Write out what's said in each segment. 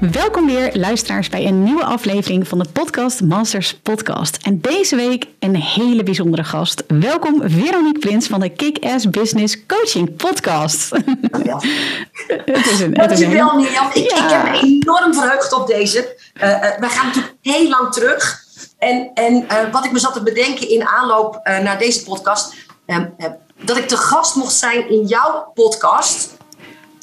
Welkom weer, luisteraars, bij een nieuwe aflevering van de Podcast Masters Podcast. En deze week een hele bijzondere gast. Welkom, Veronique Prins van de Kick-Ass Business Coaching Podcast. Dankjewel. het is een, het is een... Ik, ik, heb me enorm verheugd op deze. Uh, uh, wij gaan natuurlijk heel lang terug. En, en uh, wat ik me zat te bedenken in aanloop naar deze podcast, dat ik te gast mocht zijn in jouw podcast.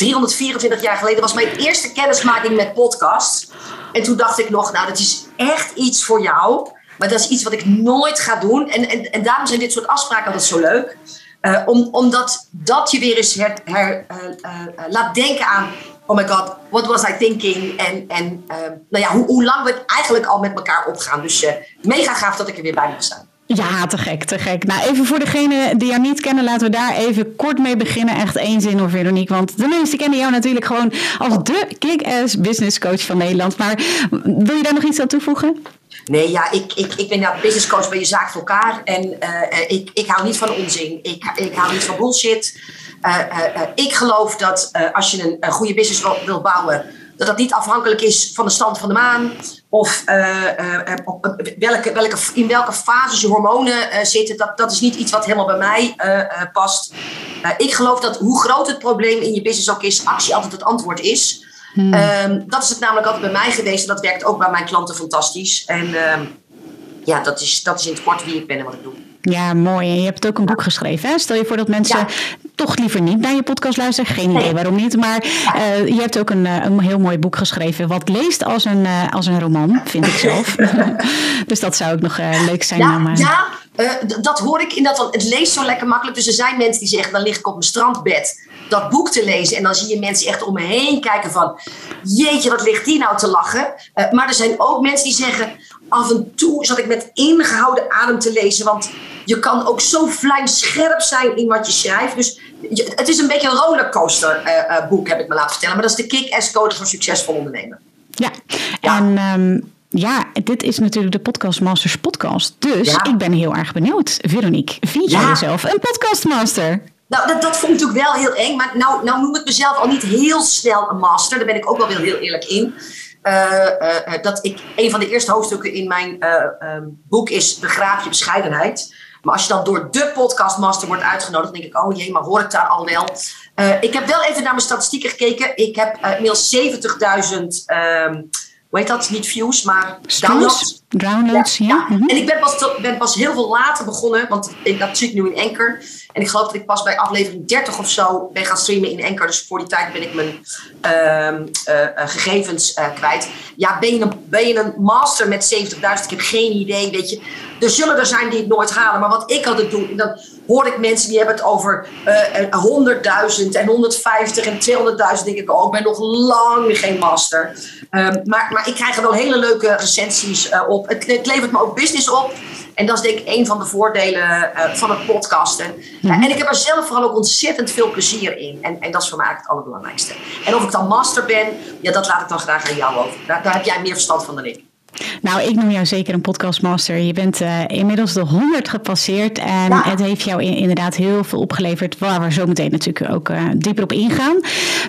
324 jaar geleden was mijn eerste kennismaking met podcasts. En toen dacht ik nog, nou, dat is echt iets voor jou. Maar dat is iets wat ik nooit ga doen. En, en, en daarom zijn dit soort afspraken altijd zo leuk. Uh, om, omdat dat je weer eens her, her, uh, uh, laat denken aan... Oh my god, what was I thinking? En, en nou ja, hoe, hoe lang we eigenlijk al met elkaar opgaan. Dus mega gaaf dat ik er weer bij mag staan. Ja, te gek, te gek. Nou, even voor degenen die jou niet kennen, laten we daar even kort mee beginnen. Echt één zin hoor, Veronique. Want de mensen kennen jou natuurlijk gewoon als de kick-ass business coach van Nederland. Maar wil je daar nog iets aan toevoegen? Nee, ja, ik, ik, ik ben nou business coach bij je zaak voor elkaar. En uh, ik, ik hou niet van onzin. Ik, ik hou niet van bullshit. Uh, ik geloof dat als je een, goede business wil bouwen dat dat niet afhankelijk is van de stand van de maan. Of uh, uh, welke, welke, in welke fases je hormonen uh, zitten. Dat, dat is niet iets wat helemaal bij mij past. ik geloof dat hoe groot het probleem in je business ook is, actie altijd het antwoord is. Hmm. Um, dat is het namelijk altijd bij mij geweest. En dat werkt ook bij mijn klanten fantastisch. En ehm, ja, dat is, dat is in het kort wie ik ben en wat ik doe. Ja, mooi. En je hebt ook een boek geschreven. Hè? Stel je voor dat mensen ja. Toch liever niet naar je podcast luisteren. Geen idee waarom niet. Maar uh, je hebt ook een, een heel mooi boek geschreven. Wat leest als een, uh, als een roman, vind ik zelf. dus dat zou ook nog uh, leuk zijn. Ja, om, ja dat hoor ik in dat. van Het leest zo lekker makkelijk. Dus er zijn mensen die zeggen: dan lig ik op mijn strandbed dat boek te lezen. En dan zie je mensen echt om me heen kijken van... Jeetje, wat ligt die nou te lachen? maar er zijn ook mensen die zeggen af en toe zat ik met ingehouden adem te lezen. Want je kan ook zo vlijmscherp zijn in wat je schrijft. Dus je, het is een beetje een rollercoaster uh, uh, boek, heb ik me laten vertellen. Maar dat is de kick-ass code voor succesvol ondernemen. Ja, ja. en... Um... Ja, dit is natuurlijk de Podcast Masters podcast. Dus ja. ik ben heel erg benieuwd. Veronique, vind jij ja. jezelf een podcastmaster? Nou, dat, dat vond ik natuurlijk wel heel eng. Maar nou, nou noem ik mezelf al niet heel snel een master. Daar ben ik ook wel weer heel eerlijk in. Uh, uh, dat ik een van de eerste hoofdstukken in mijn uh, um, boek is Begraaf je bescheidenheid. Maar als je dan door de podcastmaster wordt uitgenodigd, denk ik, oh jee, maar hoor ik daar al wel? ik heb wel even naar mijn statistieken gekeken. Ik heb inmiddels 70.000, um, hoe heet dat? Niet views, maar downloads. Downloads, ja. ja. Mm -hmm. En ik ben pas, ben pas heel veel later begonnen, want ik, dat zit nu in Anchor. En ik geloof dat ik pas bij aflevering 30 of zo ben gaan streamen in Anchor. Dus voor die tijd ben ik mijn uh, uh, gegevens uh, kwijt. Ja, ben je, een, ben je een master met 70.000? Ik heb geen idee, weet je. Er zullen er zijn die het nooit halen. Maar wat ik altijd doe, dan hoor ik mensen die hebben het over 100.000 en 150 en 200.000. denk ik, oh, ik ben nog lang geen master. Um, maar, maar ik krijg er wel hele leuke recensies op. Het, het levert me ook business op. En dat is denk ik een van de voordelen uh, van het podcasten. Mm -hmm. uh, en ik heb er zelf vooral ook ontzettend veel plezier in. En, en dat is voor mij eigenlijk het allerbelangrijkste. En of ik dan master ben, ja, dat laat ik dan graag aan jou over. Daar, daar heb jij meer verstand van dan ik. Nou, ik noem jou zeker een podcastmaster. Je bent uh, inmiddels de 100 gepasseerd. En ja. het heeft jou in, inderdaad heel veel opgeleverd. Waar we zo meteen natuurlijk ook uh, dieper op ingaan.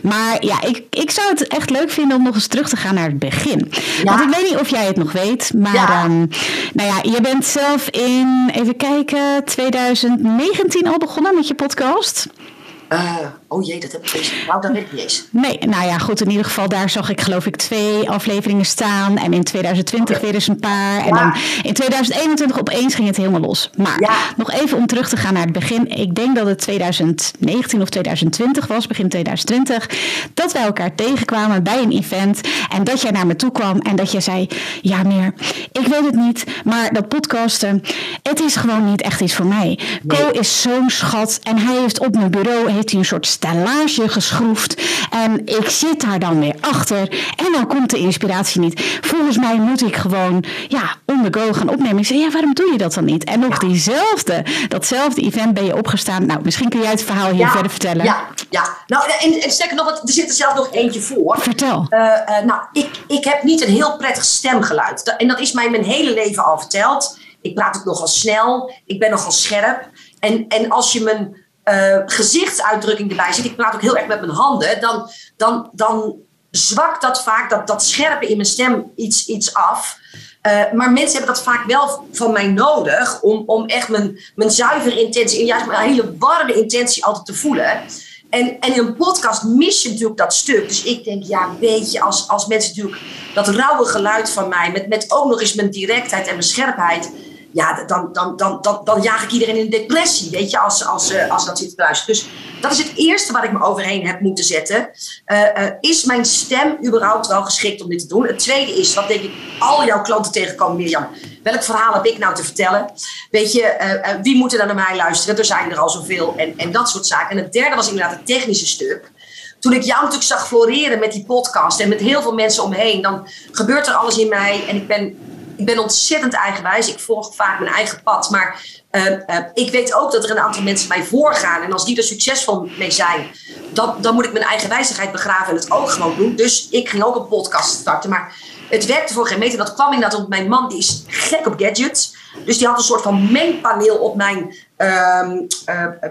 Maar ja, ik, ik zou het echt leuk vinden om nog eens terug te gaan naar het begin. Ja. Want ik weet niet of jij het nog weet. Maar ja. um, nou ja, je bent zelf in, even kijken, 2019 al begonnen met je podcast. Uh, oh jee, dat heb ik eens. Nou, dat weet ik niet eens. Nee, nou ja, goed. In ieder geval, daar zag ik geloof ik twee afleveringen staan. En in 2020 okay. weer eens een paar. Ja. En dan in 2021 opeens ging het helemaal los. Maar ja. nog even om terug te gaan naar het begin. Ik denk dat het 2019 of 2020 was, begin 2020. Dat wij elkaar tegenkwamen bij een event. En dat jij naar me toe kwam en dat jij zei... Ja, meer, ik weet het niet. Maar dat podcasten, het is gewoon niet echt iets voor mij. Nee. Co is zo'n schat. En hij heeft op mijn bureau... Hij een soort stellage geschroefd. En ik zit daar dan weer achter. En dan komt de inspiratie niet. Volgens mij moet ik gewoon ja, on the go gaan opnemen. Ik zeg, ja, waarom doe je dat dan niet? En nog diezelfde, datzelfde event ben je opgestaan. Nou, misschien kun jij het verhaal hier verder vertellen. Ja, ja. Nou, en, en zeker nog, er zit er zelf nog eentje voor. Vertel. Uh, uh, nou, ik, ik heb niet een heel prettig stemgeluid. En dat is mij mijn hele leven al verteld. Ik praat ook nogal snel. Ik ben nogal scherp. En, en als je mijn uh, gezichtsuitdrukking erbij zit, ik praat ook heel erg met mijn handen, dan, dan, dan zwakt dat vaak, dat, dat scherpe in mijn stem, iets, iets af. Uh, maar mensen hebben dat vaak wel van mij nodig om, om echt mijn, mijn zuivere intentie en juist mijn hele warme intentie altijd te voelen. En, en in een podcast mis je natuurlijk dat stuk. Dus ik denk, ja, weet je, als, als mensen natuurlijk dat rauwe geluid van mij, met, met ook nog eens mijn directheid en mijn scherpheid, ja, dan, dan, dan, dan, dan jaag ik iedereen in een depressie, weet je, als, als, uh, als dat zit te luisteren. Dus dat is het eerste waar ik me overheen heb moeten zetten. Uh, uh, is mijn stem überhaupt wel geschikt om dit te doen? Het tweede is, wat denk ik al jouw klanten tegenkomen, Mirjam. Welk verhaal heb ik nou te vertellen? Weet je, wie moet er dan naar mij luisteren? Er zijn er al zoveel en, en dat soort zaken. En het derde was inderdaad het technische stuk toen ik jou natuurlijk zag floreren met die podcast en met heel veel mensen omheen, dan gebeurt er alles in mij. En ik ben ik ben ontzettend eigenwijs. Ik volg vaak mijn eigen pad. Maar uh, uh, ik weet ook dat er een aantal mensen mij voorgaan. En als die er succesvol mee zijn, dan, dan moet ik mijn eigen wijzigheid begraven en het ook gewoon doen. Dus ik ging ook een podcast starten. Maar het werkte voor geen meter. Dat kwam inderdaad omdat mijn man die is gek op gadgets. Dus die had een soort van mengpaneel op mijn uh,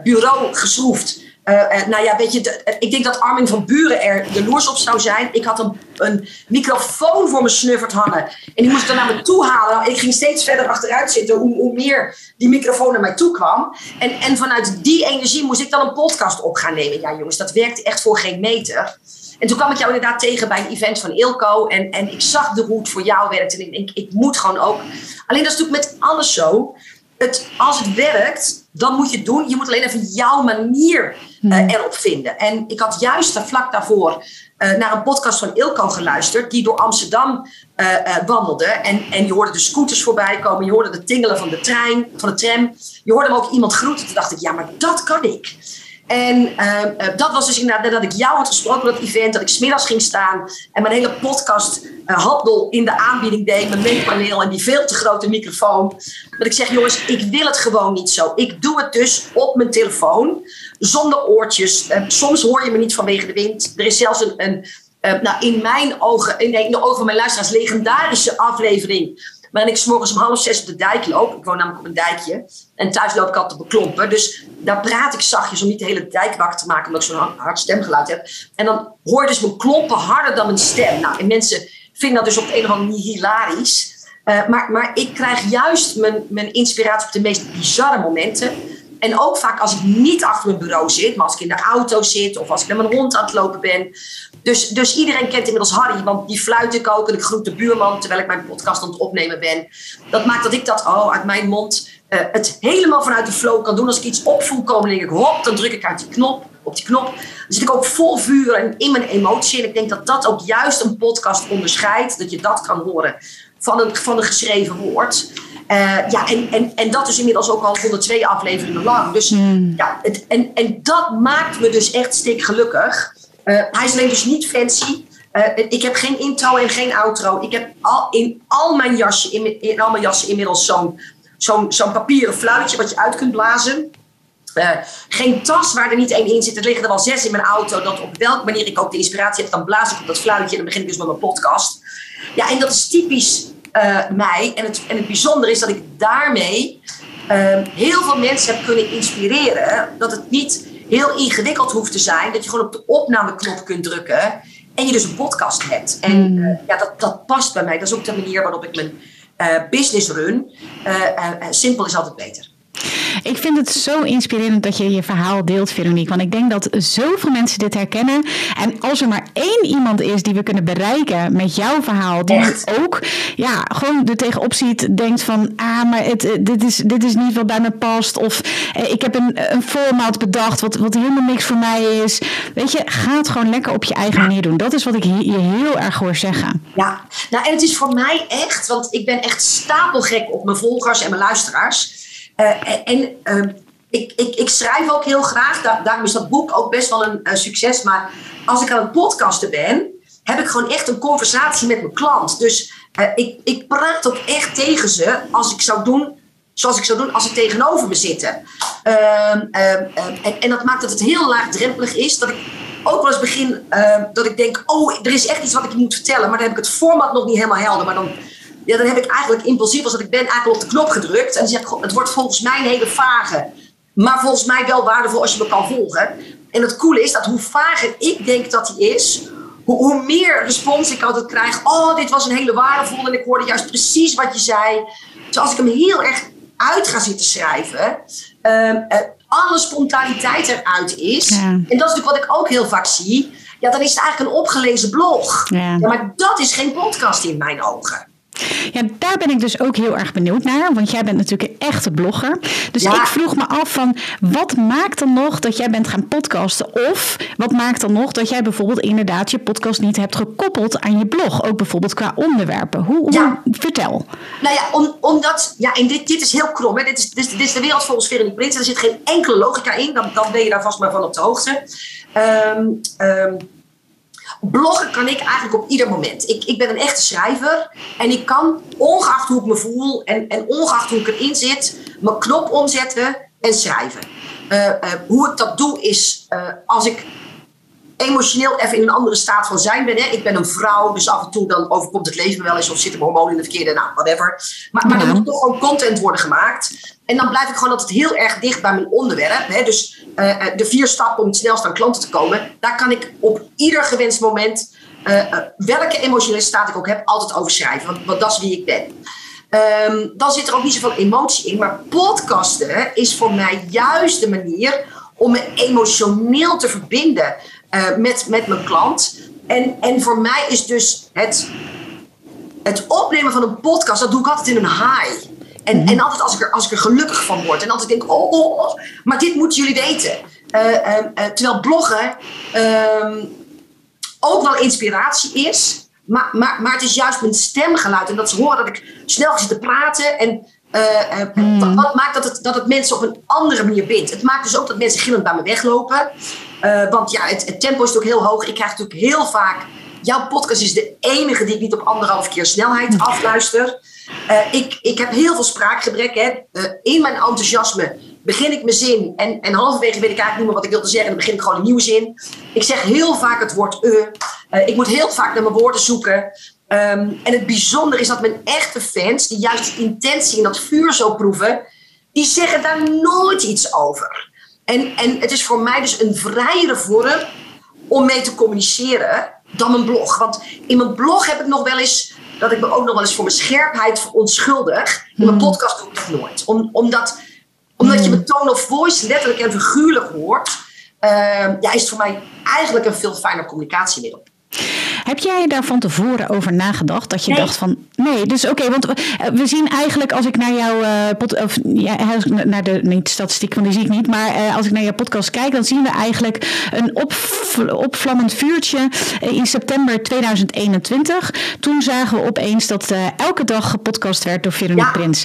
bureau geschroefd. Uh, uh, nou ja, weet je, de, ik denk dat Armin van Buren er jaloers op zou zijn. Ik had een, een microfoon voor me snufferd hangen. En die moest ik dan naar me toe halen. Ik ging steeds verder achteruit zitten hoe, meer die microfoon naar mij toe kwam. En, en vanuit die energie moest ik dan een podcast op gaan nemen. Ja, jongens, dat werkte echt voor geen meter. En toen kwam ik jou inderdaad tegen bij een event van Ilko. En, en ik zag de route voor jou werkt. En ik ik moet gewoon ook. Alleen dat is natuurlijk met alles zo. Het, als het werkt, dan moet je het doen. Je moet alleen even jouw manier uh, erop vinden. En ik had juist vlak daarvoor uh, naar een podcast van Ilko geluisterd, die door Amsterdam uh, wandelde. En, en je hoorde de scooters voorbij komen, je hoorde de tingelen van de trein, van de tram. Je hoorde hem ook iemand groeten. Toen dacht ik, ja, maar dat kan ik. En uh, dat was dus inderdaad dat ik jou had gesproken op dat event, dat ik smiddags ging staan en mijn hele podcast uh, handel in de aanbieding deed, mijn mengpaneel en die veel te grote microfoon. Dat ik zeg, jongens, ik wil het gewoon niet zo. Ik doe het dus op mijn telefoon, zonder oortjes. Uh, soms hoor je me niet vanwege de wind. Er is zelfs een, een nou, in mijn ogen, in in de ogen van mijn luisteraars, legendarische aflevering waarin ik s'morgens om half zes op de dijk loop. Ik woon namelijk op een dijkje. En thuis loop ik altijd op beklompen. Dus daar praat ik zachtjes om niet de hele dijk wakker te maken, omdat ik zo'n hard stemgeluid heb. En dan hoor je dus mijn klompen harder dan mijn stem. Nou, en mensen vinden dat dus op de een of andere manier hilarisch. Uh, maar, maar ik krijg juist mijn, mijn inspiratie op de meest bizarre momenten. En ook vaak als ik niet achter mijn bureau zit, maar als ik in de auto zit of als ik met mijn hond aan het lopen ben. Dus, dus iedereen kent inmiddels Harry, want die fluit ik ook en ik groet de buurman terwijl ik mijn podcast aan het opnemen ben. Dat maakt dat ik dat oh, uit mijn mond uh, het helemaal vanuit de flow kan doen. Als ik iets opvoel komen, ik hop, dan druk ik uit die knop, op die knop. Dan zit ik ook vol vuur en in mijn emotie. En ik denk dat dat ook juist een podcast onderscheidt, dat je dat kan horen van een, van een geschreven woord. Uh, ja, en, en, en dat is inmiddels ook al 102 afleveringen lang. Dus mm. ja, het, en, en dat maakt me dus echt stik gelukkig. Uh, hij is alleen dus niet fancy. Uh, ik heb geen intro en geen outro. Ik heb al, in al mijn jassen, in, in al mijn jassen inmiddels zo'n zo'n zo'n papieren fluitje wat je uit kunt blazen. Uh, geen tas waar er niet één in zit. Er liggen er wel zes in mijn auto. Dat op welke manier ik ook de inspiratie heb, dan blaas ik op dat fluitje en dan begin ik dus met mijn podcast. Ja, en dat is typisch uh, mij. En het, en het bijzondere is dat ik daarmee uh, heel veel mensen heb kunnen inspireren. Dat het niet heel ingewikkeld hoeft te zijn. Dat je gewoon op de opnameknop kunt drukken. En je dus een podcast hebt. En uh, ja, dat, dat past bij mij. Dat is ook de manier waarop ik mijn business run. simpel is altijd beter. Ik vind het zo inspirerend dat je je verhaal deelt, Veronique. Want ik denk dat zoveel mensen dit herkennen. En als er maar één iemand is die we kunnen bereiken met jouw verhaal, die Echt? ook ja, gewoon er tegenop ziet, denkt van, ah, maar het, dit, is, dit is niet wat bij me past. Of eh, ik heb een, een format bedacht wat, wat helemaal niks voor mij is. Weet je, ga het gewoon lekker op je eigen manier doen. Dat is wat ik je heel erg hoor zeggen. Ja, nou en het is voor mij echt, want ik ben echt stapelgek op mijn volgers en mijn luisteraars. Uh, en uh, ik, ik, ik schrijf ook heel graag. daarom is dat boek ook best wel een succes. Maar als ik aan het podcasten ben, heb ik gewoon echt een conversatie met mijn klant. Dus ik, ik praat ook echt tegen ze als ik zou doen zoals ik zou doen als ze tegenover me zitten. Ehm, ehm, ehm, en, en, dat maakt dat het heel laagdrempelig is. Dat ik ook wel eens begin dat ik denk: oh, er is echt iets wat ik moet vertellen. Maar dan heb ik het format nog niet helemaal helder. Maar dan, ja, dan heb ik eigenlijk impulsief als dat ik ben eigenlijk op de knop gedrukt. En dan zeg ik: het wordt volgens mij een hele vage. Maar volgens mij wel waardevol als je me kan volgen. En het coole is dat hoe vager ik denk dat hij is, hoe, hoe, meer respons ik altijd krijg. Oh, dit was een hele waardevolle en ik hoorde juist precies wat je zei. Dus als ik hem heel erg uit ga zitten schrijven, uh, alle spontaniteit eruit is. En dat is natuurlijk wat ik ook heel vaak zie. Ja, dan is het eigenlijk een opgelezen blog. Ja. maar dat is geen podcast in mijn ogen. Ja, daar ben ik dus ook heel erg benieuwd naar. Want jij bent natuurlijk een echte blogger. Dus ik vroeg me af van wat maakt dan nog dat jij bent gaan podcasten? Of wat maakt dan nog dat jij bijvoorbeeld inderdaad je podcast niet hebt gekoppeld aan je blog? Ook bijvoorbeeld qua onderwerpen. Hoe, ja. vertel. Nou ja, om, omdat, ja, en dit, dit is heel krom. Hè. Dit, is, dit, is de wereld volgens Veronique Prins. Er zit geen enkele logica in. Dan, dan ben je daar vast maar van op de hoogte. Um, bloggen kan ik eigenlijk op ieder moment. Ik, ik ben een echte schrijver en ik kan, ongeacht hoe ik me voel en, en ongeacht hoe ik erin zit, mijn knop omzetten en schrijven. Uh, uh, hoe ik dat doe is uh, als ik emotioneel even in een andere staat van zijn ben. Hè. Ik ben een vrouw, dus af en toe dan overkomt het leven me wel eens of zitten mijn hormonen in de verkeerde, nou, whatever. Maar, maar er moet toch gewoon content worden gemaakt. En dan blijf ik gewoon altijd heel erg dicht bij mijn onderwerp. Hè. Dus uh, de vier stappen om het snelst aan klanten te komen, daar kan ik op ieder gewenst moment, uh, welke emotionele staat ik ook heb, altijd over schrijven. Want, want dat is wie ik ben. Um, dan zit er ook niet zoveel emotie in. Maar podcasten is voor mij juist de manier om me emotioneel te verbinden uh, met, met mijn klant. En, en voor mij is dus het, het opnemen van een podcast, dat doe ik altijd in een high. En, mhm. en altijd als ik, er, als ik er gelukkig van word. En altijd denk oh, oh, oh maar dit moeten jullie weten. Uh, uh, terwijl bloggen ehm, ook wel inspiratie is. Maar, maar, maar het is juist mijn stemgeluid. En dat ze horen dat ik snel zit te praten. En mm. wat maakt dat het, dat het mensen op een andere manier bindt. Het maakt dus ook dat mensen gillend bij me weglopen. Uh, want ja, het, het, tempo is natuurlijk heel hoog. Ik krijg natuurlijk heel vaak. Jouw podcast is de enige die ik niet op anderhalf keer snelheid afluister. Uh, ik, ik heb heel veel spraakgebrek. Hè. Uh, in mijn enthousiasme begin ik mijn zin. En, en halverwege weet ik eigenlijk niet meer wat ik wilde zeggen. En dan begin ik gewoon een nieuwe zin. Ik zeg heel vaak het woord ik moet heel vaak naar mijn woorden zoeken. Um, en het bijzondere is dat mijn echte fans, die juist de intentie en dat vuur zo proeven, die zeggen daar nooit iets over. En, en het is voor mij dus een vrijere vorm om mee te communiceren dan mijn blog. Want in mijn blog heb ik nog wel eens dat ik me ook nog wel eens voor mijn scherpheid verontschuldig. In mijn hmm. podcast doe ik dat nooit. Om, omdat, omdat je hmm. mijn tone of voice letterlijk en figuurlijk hoort, uh, ja, is het voor mij eigenlijk een veel fijner communicatiemiddel. Heb jij daar van tevoren over nagedacht? Dat je dacht van. Nee, dus oké, want we, eh, we, zien eigenlijk als ik naar jouw uh, of ja, naar de niet statistiek, want die zie ik niet, maar uh, als ik naar jouw podcast kijk, dan zien we eigenlijk een op, opvlammend vuurtje in september 2021. Toen zagen we opeens dat uh, elke dag gepodcast werd door Veronique ja. Prins.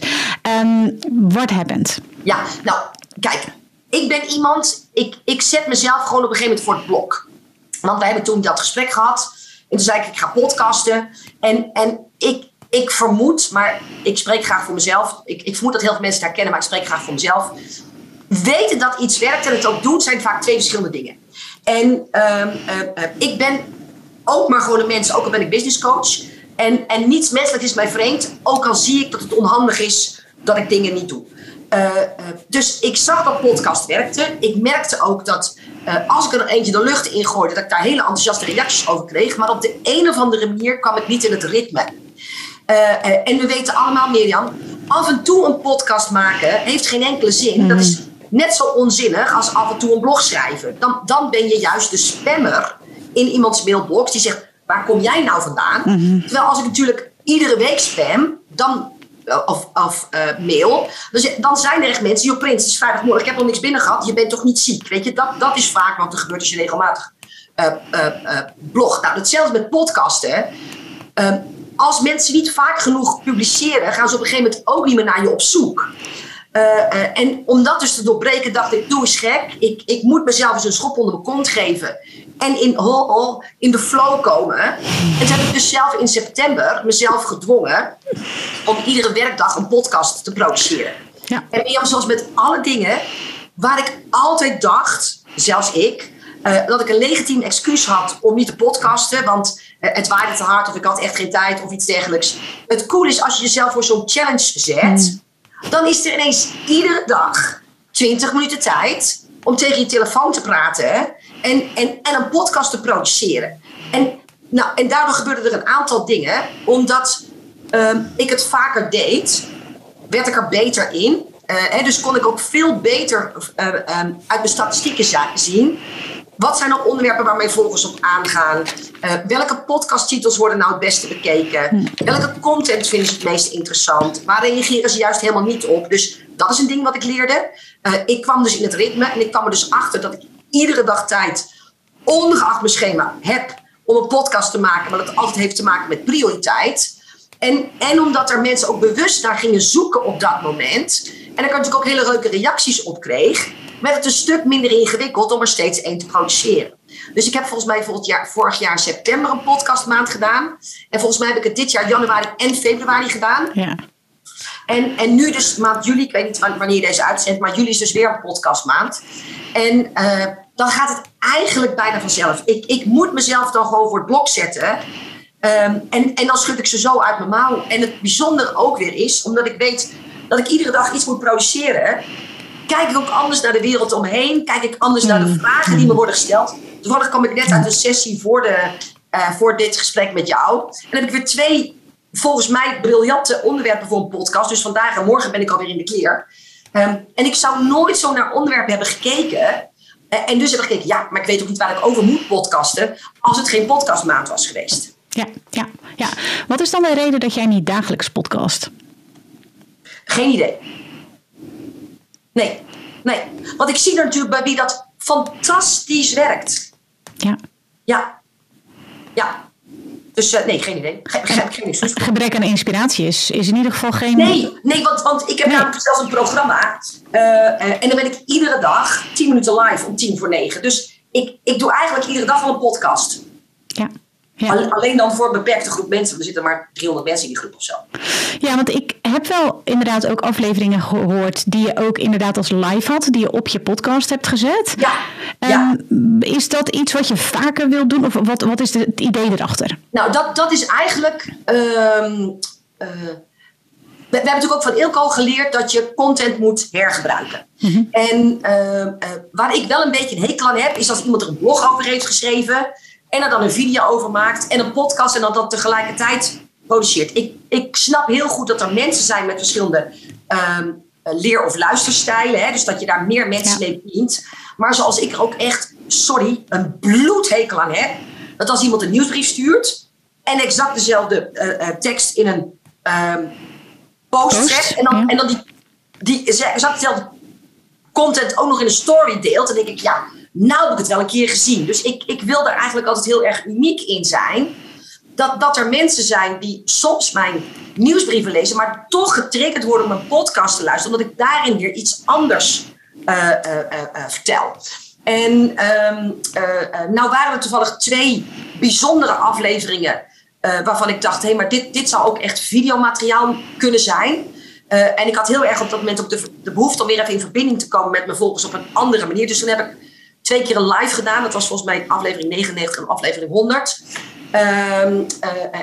Um, what happened? Ja, nou, kijk, ik ben iemand, ik, ik zet mezelf gewoon op een gegeven moment voor het blok. Want we hebben toen dat gesprek gehad. En toen zei ik, ik ga podcasten. En, en ik, ik vermoed, maar ik spreek graag voor mezelf. Ik, ik vermoed dat heel veel mensen het herkennen, maar ik spreek graag voor mezelf. Weten dat iets werkt en het ook doen, zijn vaak twee verschillende dingen. En uh, uh, ik ben ook maar gewoon een mens, ook al ben ik business coach. En, en niets menselijk is mij vreemd, ook al zie ik dat het onhandig is dat ik dingen niet doe. Uh, dus ik zag dat podcast werkte. Ik merkte ook dat uh, als ik er eentje de lucht in gooide, dat ik daar hele enthousiaste reacties over kreeg. Maar op de een of andere manier kwam ik niet in het ritme. en we weten allemaal, Mirjam, af en toe een podcast maken heeft geen enkele zin. Dat is net zo onzinnig als af en toe een blog schrijven. Dan, dan ben je juist de spammer in iemands mailbox die zegt: waar kom jij nou vandaan? Mhm. Terwijl als ik natuurlijk iedere week spam, dan of, of uh, mail. Dus dan zijn er echt mensen die op prins, het is vrijdagmorgen, ik heb nog niks binnen gehad, je bent toch niet ziek? Weet je, dat, dat is vaak wat er gebeurt als je regelmatig uh, uh, blogt. Nou, hetzelfde met podcasten. Ehm, als mensen niet vaak genoeg publiceren, gaan ze op een gegeven moment ook niet meer naar je op zoek. en om dat dus te doorbreken, dacht ik: doe eens gek. Ik, ik moet mezelf eens een schop onder mijn kont geven. En in, oh, oh, in de flow komen. En toen heb ik dus zelf in september mezelf gedwongen om iedere werkdag een podcast te produceren. Ja. En Mirjam, zoals met alle dingen waar ik altijd dacht, zelfs ik, uh, dat ik een legitiem excuus had om niet te podcasten. Want uh, het waaide te hard of ik had echt geen tijd of iets dergelijks. Het cool is als je jezelf voor zo'n challenge zet. Hmm. Dan is er ineens iedere dag 20 minuten tijd om tegen je telefoon te praten. En, en, en een podcast te produceren. En, nou, en daardoor gebeurden er een aantal dingen. Omdat um, ik het vaker deed, werd ik er beter in. Uh, dus kon ik ook veel beter uh, um, uit mijn statistieken zien. Wat zijn nou onderwerpen waar mijn volgers op aangaan? Uh, welke podcasttitels worden nou het beste bekeken? Hmm. Welke content vinden ze het meest interessant? Waar reageren ze juist helemaal niet op? Dus dat is een ding wat ik leerde. ik kwam dus in het ritme en ik kwam er dus achter dat ik iedere dag tijd, ongeacht mijn schema, heb om een podcast te maken. Maar dat altijd heeft te maken met prioriteit. En, en omdat er mensen ook bewust naar gingen zoeken op dat moment. En ik natuurlijk ook hele leuke reacties op kreeg. Werd het een stuk minder ingewikkeld om er steeds één te produceren. Dus ik heb volgens mij vorig jaar, vorig jaar september een podcastmaand gedaan. En volgens mij heb ik het dit jaar januari en februari gedaan. Ja. En, en nu dus maand juli, ik weet niet wanneer je deze uitzendt, maar juli is dus weer een podcastmaand. En uh, dan gaat het eigenlijk bijna vanzelf. Ik, ik moet mezelf dan gewoon voor het blok zetten. Um, en, en dan schud ik ze zo uit mijn mouw. En het bijzondere ook weer is, omdat ik weet dat ik iedere dag iets moet produceren, kijk ik ook anders naar de wereld omheen. Kijk ik anders naar de mm. vragen die me worden gesteld. Toevallig kwam ik net uit een sessie voor, de, uh, voor dit gesprek met jou. En dan heb ik weer twee, volgens mij, briljante onderwerpen voor een podcast. Dus vandaag en morgen ben ik alweer in de kleer. Um, en ik zou nooit zo naar onderwerpen hebben gekeken. Uh, en dus heb ik gekeken, ja, maar ik weet ook niet waar ik over moet podcasten. als het geen podcastmaand was geweest. Ja, ja, ja. Wat is dan de reden dat jij niet dagelijks podcast? Geen idee. Nee, nee. Want ik zie er natuurlijk bij wie dat fantastisch werkt. Ja. Ja. Ja. Dus uh, nee, geen idee. Ge ge geen excuus. Gebrek aan inspiratie is, is in ieder geval geen. Nee, nee want, want ik heb nee. namelijk zelfs een programma. Uh, uh, en dan ben ik iedere dag 10 minuten live om tien voor negen. Dus ik, ik doe eigenlijk iedere dag al een podcast. Ja. Ja. Alleen dan voor een beperkte groep mensen. Er zitten maar 300 mensen in die groep of zo. Ja, want ik heb wel inderdaad ook afleveringen gehoord die je ook inderdaad als live had, die je op je podcast hebt gezet. Ja. ja. Is dat iets wat je vaker wilt doen of wat, wat is het idee erachter? Nou, dat, dat is eigenlijk. Um, uh, we, hebben natuurlijk ook van Ilko geleerd dat je content moet hergebruiken. Mm -hmm. En uh, uh, waar ik wel een beetje een hekel aan heb, is als iemand er een blog over heeft geschreven en er dan een video over maakt en een podcast en dan dat tegelijkertijd produceert. Ik, ik snap heel goed dat er mensen zijn met verschillende um, leer- of luisterstijlen. Hè, dus dat je daar meer mensen ja. mee dient. Maar zoals ik er ook echt, sorry, een bloedhekel aan heb. Dat als iemand een nieuwsbrief stuurt en exact dezelfde uh, uh, tekst in een um, post, post zet. En dan, ja. en dan die, die exact dezelfde content ook nog in een story deelt. Dan denk ik, ja, nou heb ik het wel een keer gezien. Dus ik, ik wil daar eigenlijk altijd heel erg uniek in zijn. Dat, dat er mensen zijn die soms mijn nieuwsbrieven lezen, maar toch getriggerd worden om een podcast te luisteren, omdat ik daarin weer iets anders uh, uh, uh, vertel. En um, nou waren er toevallig twee bijzondere afleveringen waarvan ik dacht, hé, maar dit, dit zou ook echt videomateriaal kunnen zijn. en ik had heel erg op dat moment ook de, de behoefte om weer even in verbinding te komen met mijn volgers op een andere manier. Dus toen heb ik twee keer een live gedaan. Dat was volgens mij aflevering 99 en aflevering 100. Um, uh,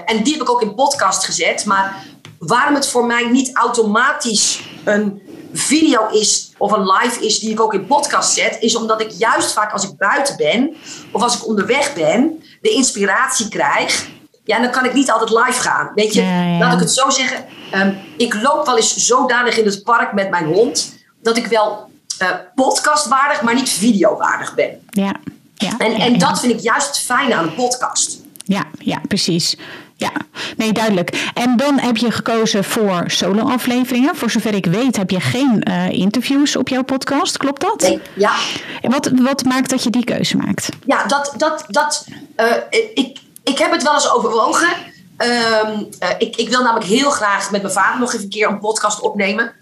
en die heb ik ook in podcast gezet. Maar waarom het voor mij niet automatisch een video is of een live is die ik ook in podcast zet, is omdat ik juist vaak als ik buiten ben of als ik onderweg ben, de inspiratie krijg. Ja, dan kan ik niet altijd live gaan. Weet je, ja, ja. laat ik het zo zeggen. Um, ik loop wel eens zodanig in het park met mijn hond dat ik wel uh, podcastwaardig, maar niet videowaardig ben. Ja. Ja, en, ja, en dat vind ik juist het fijne aan een podcast. Ja, ja, precies. Ja, nee, duidelijk. En dan heb je gekozen voor solo-afleveringen. Voor zover ik weet heb je geen uh, interviews op jouw podcast. Klopt dat? Nee, ja. Wat, wat maakt dat je die keuze maakt? Ja, dat, dat, dat, uh, ik, ik heb het wel eens overwogen. Um, uh, ik, ik wil namelijk heel graag met mijn vader nog even een keer een podcast opnemen.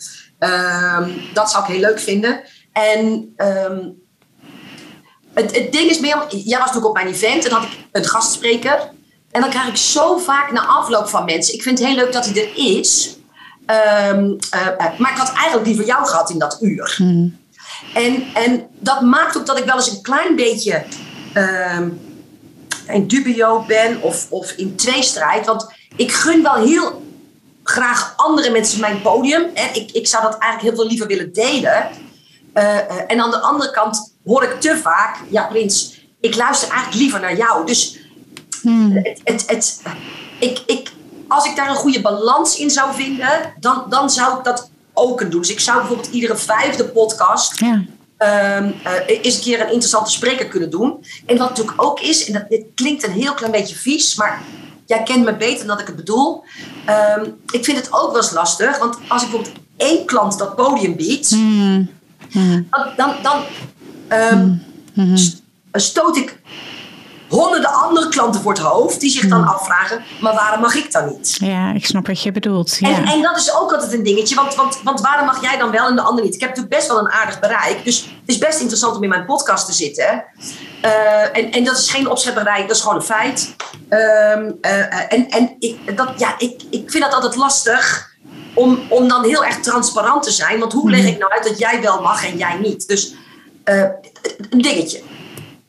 Ehm, dat zou ik heel leuk vinden. En ehm, het, het ding is meer, jij was natuurlijk op mijn event en had ik een gastspreker. En dan krijg ik zo vaak na afloop van mensen. Ik vind het heel leuk dat hij er is. Ehm, eh, eh, maar ik had eigenlijk liever jou gehad in dat uur. En, en dat maakt ook dat ik wel eens een klein beetje in dubio ben of, of in tweestrijd. Want ik gun wel heel graag andere mensen mijn podium. En ik, ik zou dat eigenlijk heel veel liever willen delen. Uh, en aan de andere kant hoor ik te vaak, ja Prins, ik luister eigenlijk liever naar jou. Dus hmm. het, het, het, ik, ik, als ik daar een goede balans in zou vinden, dan, dan zou ik dat ook kunnen doen. Dus ik zou bijvoorbeeld iedere vijfde podcast ja. Um, uh, eens een keer een interessante spreker kunnen doen. En wat natuurlijk ook is, en dat, dit klinkt een heel klein beetje vies, maar jij kent me beter dan dat ik het bedoel. Um, ik vind het ook wel eens lastig, want als ik bijvoorbeeld één klant dat podium biedt, mm. dan, dan, dan um, mm. stoot ik honderden andere klanten voor het hoofd die zich dan hmm. afvragen, maar waarom mag ik dan niet? Ja, ik snap wat je bedoelt. Ja. En, en dat is ook altijd een dingetje, want, want, want waarom mag jij dan wel en de ander niet? Ik heb natuurlijk best wel een aardig bereik, dus het is best interessant om in mijn podcast te zitten. Uh, en, en dat is geen opschepperij, dat is gewoon een feit. Uh, uh, en en ik, dat, ja, ik, ik vind dat altijd lastig om, om dan heel erg transparant te zijn. Want hoe leg hmm. ik nou uit dat jij wel mag en jij niet? Dus een dingetje.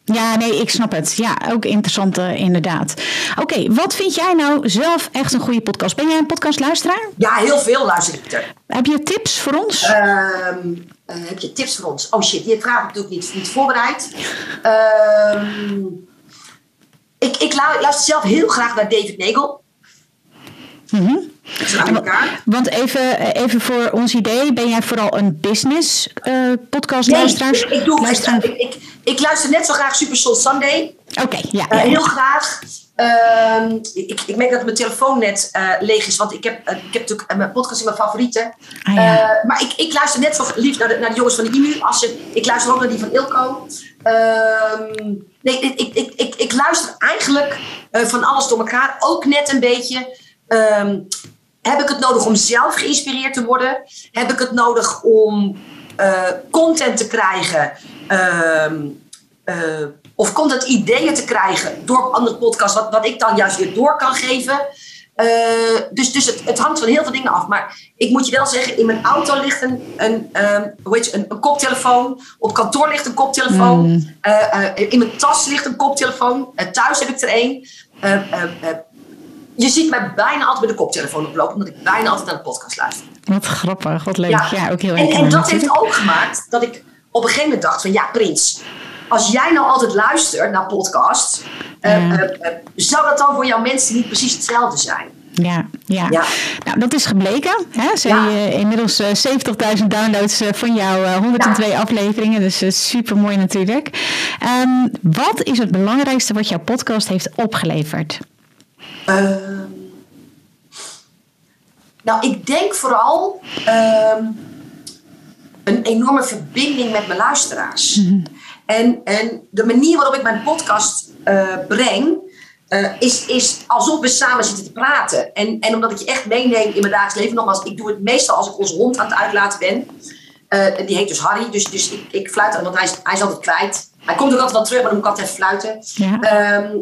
Ja, nee, ik snap het. Ja, ook interessant uh, inderdaad. Oké, wat vind jij nou zelf echt een goede podcast? Ben jij een podcastluisteraar? Ja, heel veel luister ik er. Heb je tips voor ons? Ehm, eh, heb je tips voor ons? Oh shit, die vraag heb ik natuurlijk niet, niet voorbereid. Ehm, ik, ik luister zelf heel graag naar David Nagel. Mm want even, eh, even voor ons idee, ben jij vooral een business uh, podcast nee, luisteraar? Ik, ik, doe, ik, ik, ik, luister net zo graag Super Soul Sunday. Oké, ja, uh, Heel graag. Uh, ik, ik merk dat mijn telefoon net uh, leeg is, want ik heb, ik heb natuurlijk mijn podcast in mijn favorieten. Ah, ja. maar ik, ik luister net zo lief naar de, naar de jongens van de IMU. Als je, ik luister ook naar die van Ilko. Ehm, nee, ik, ik, ik, ik, ik luister eigenlijk van alles door elkaar. Ook net een beetje. Um, heb ik het nodig om zelf geïnspireerd te worden? Heb ik het nodig om uh, content te krijgen? Uh, uh, of content ideeën te krijgen door andere podcasts, wat, wat ik dan juist weer door kan geven? Uh, dus dus het, het, hangt van heel veel dingen af. Maar ik moet je wel zeggen, in mijn auto ligt een, een, um, hoe heet je, een, een, koptelefoon. Op kantoor ligt een koptelefoon. Mm. in mijn tas ligt een koptelefoon. thuis heb ik er één je ziet mij bijna altijd met de koptelefoon oplopen, omdat ik bijna altijd naar de podcast luister. Wat grappig, wat leuk. Ja, ook heel En, en dat heeft ook gemaakt dat ik op een gegeven moment dacht van ja, Prins, als jij nou altijd luistert naar podcasts, uh, uh, zou dat dan voor jouw mensen niet precies hetzelfde zijn? Ja, ja, ja. Nou, dat is gebleken. Hè? Ze ja. inmiddels 70.000 downloads van jouw 102 afleveringen. Dus super mooi natuurlijk. Um, wat is het belangrijkste wat jouw podcast heeft opgeleverd? Ehm, nou, ik denk vooral uh, een enorme verbinding met mijn luisteraars. Mhm. En, en de manier waarop ik mijn podcast uh, breng, uh, is, is alsof we samen zitten te praten. En, en omdat ik je echt meeneem in mijn dagelijks leven, nogmaals, ik doe het meestal als ik onze hond aan het uitlaten ben. Uh, die heet dus Harry, dus, dus ik, ik fluit want hij is, hij is altijd kwijt. Hij komt ook altijd wel terug, maar dan moet ik altijd even fluiten. Ja. Um,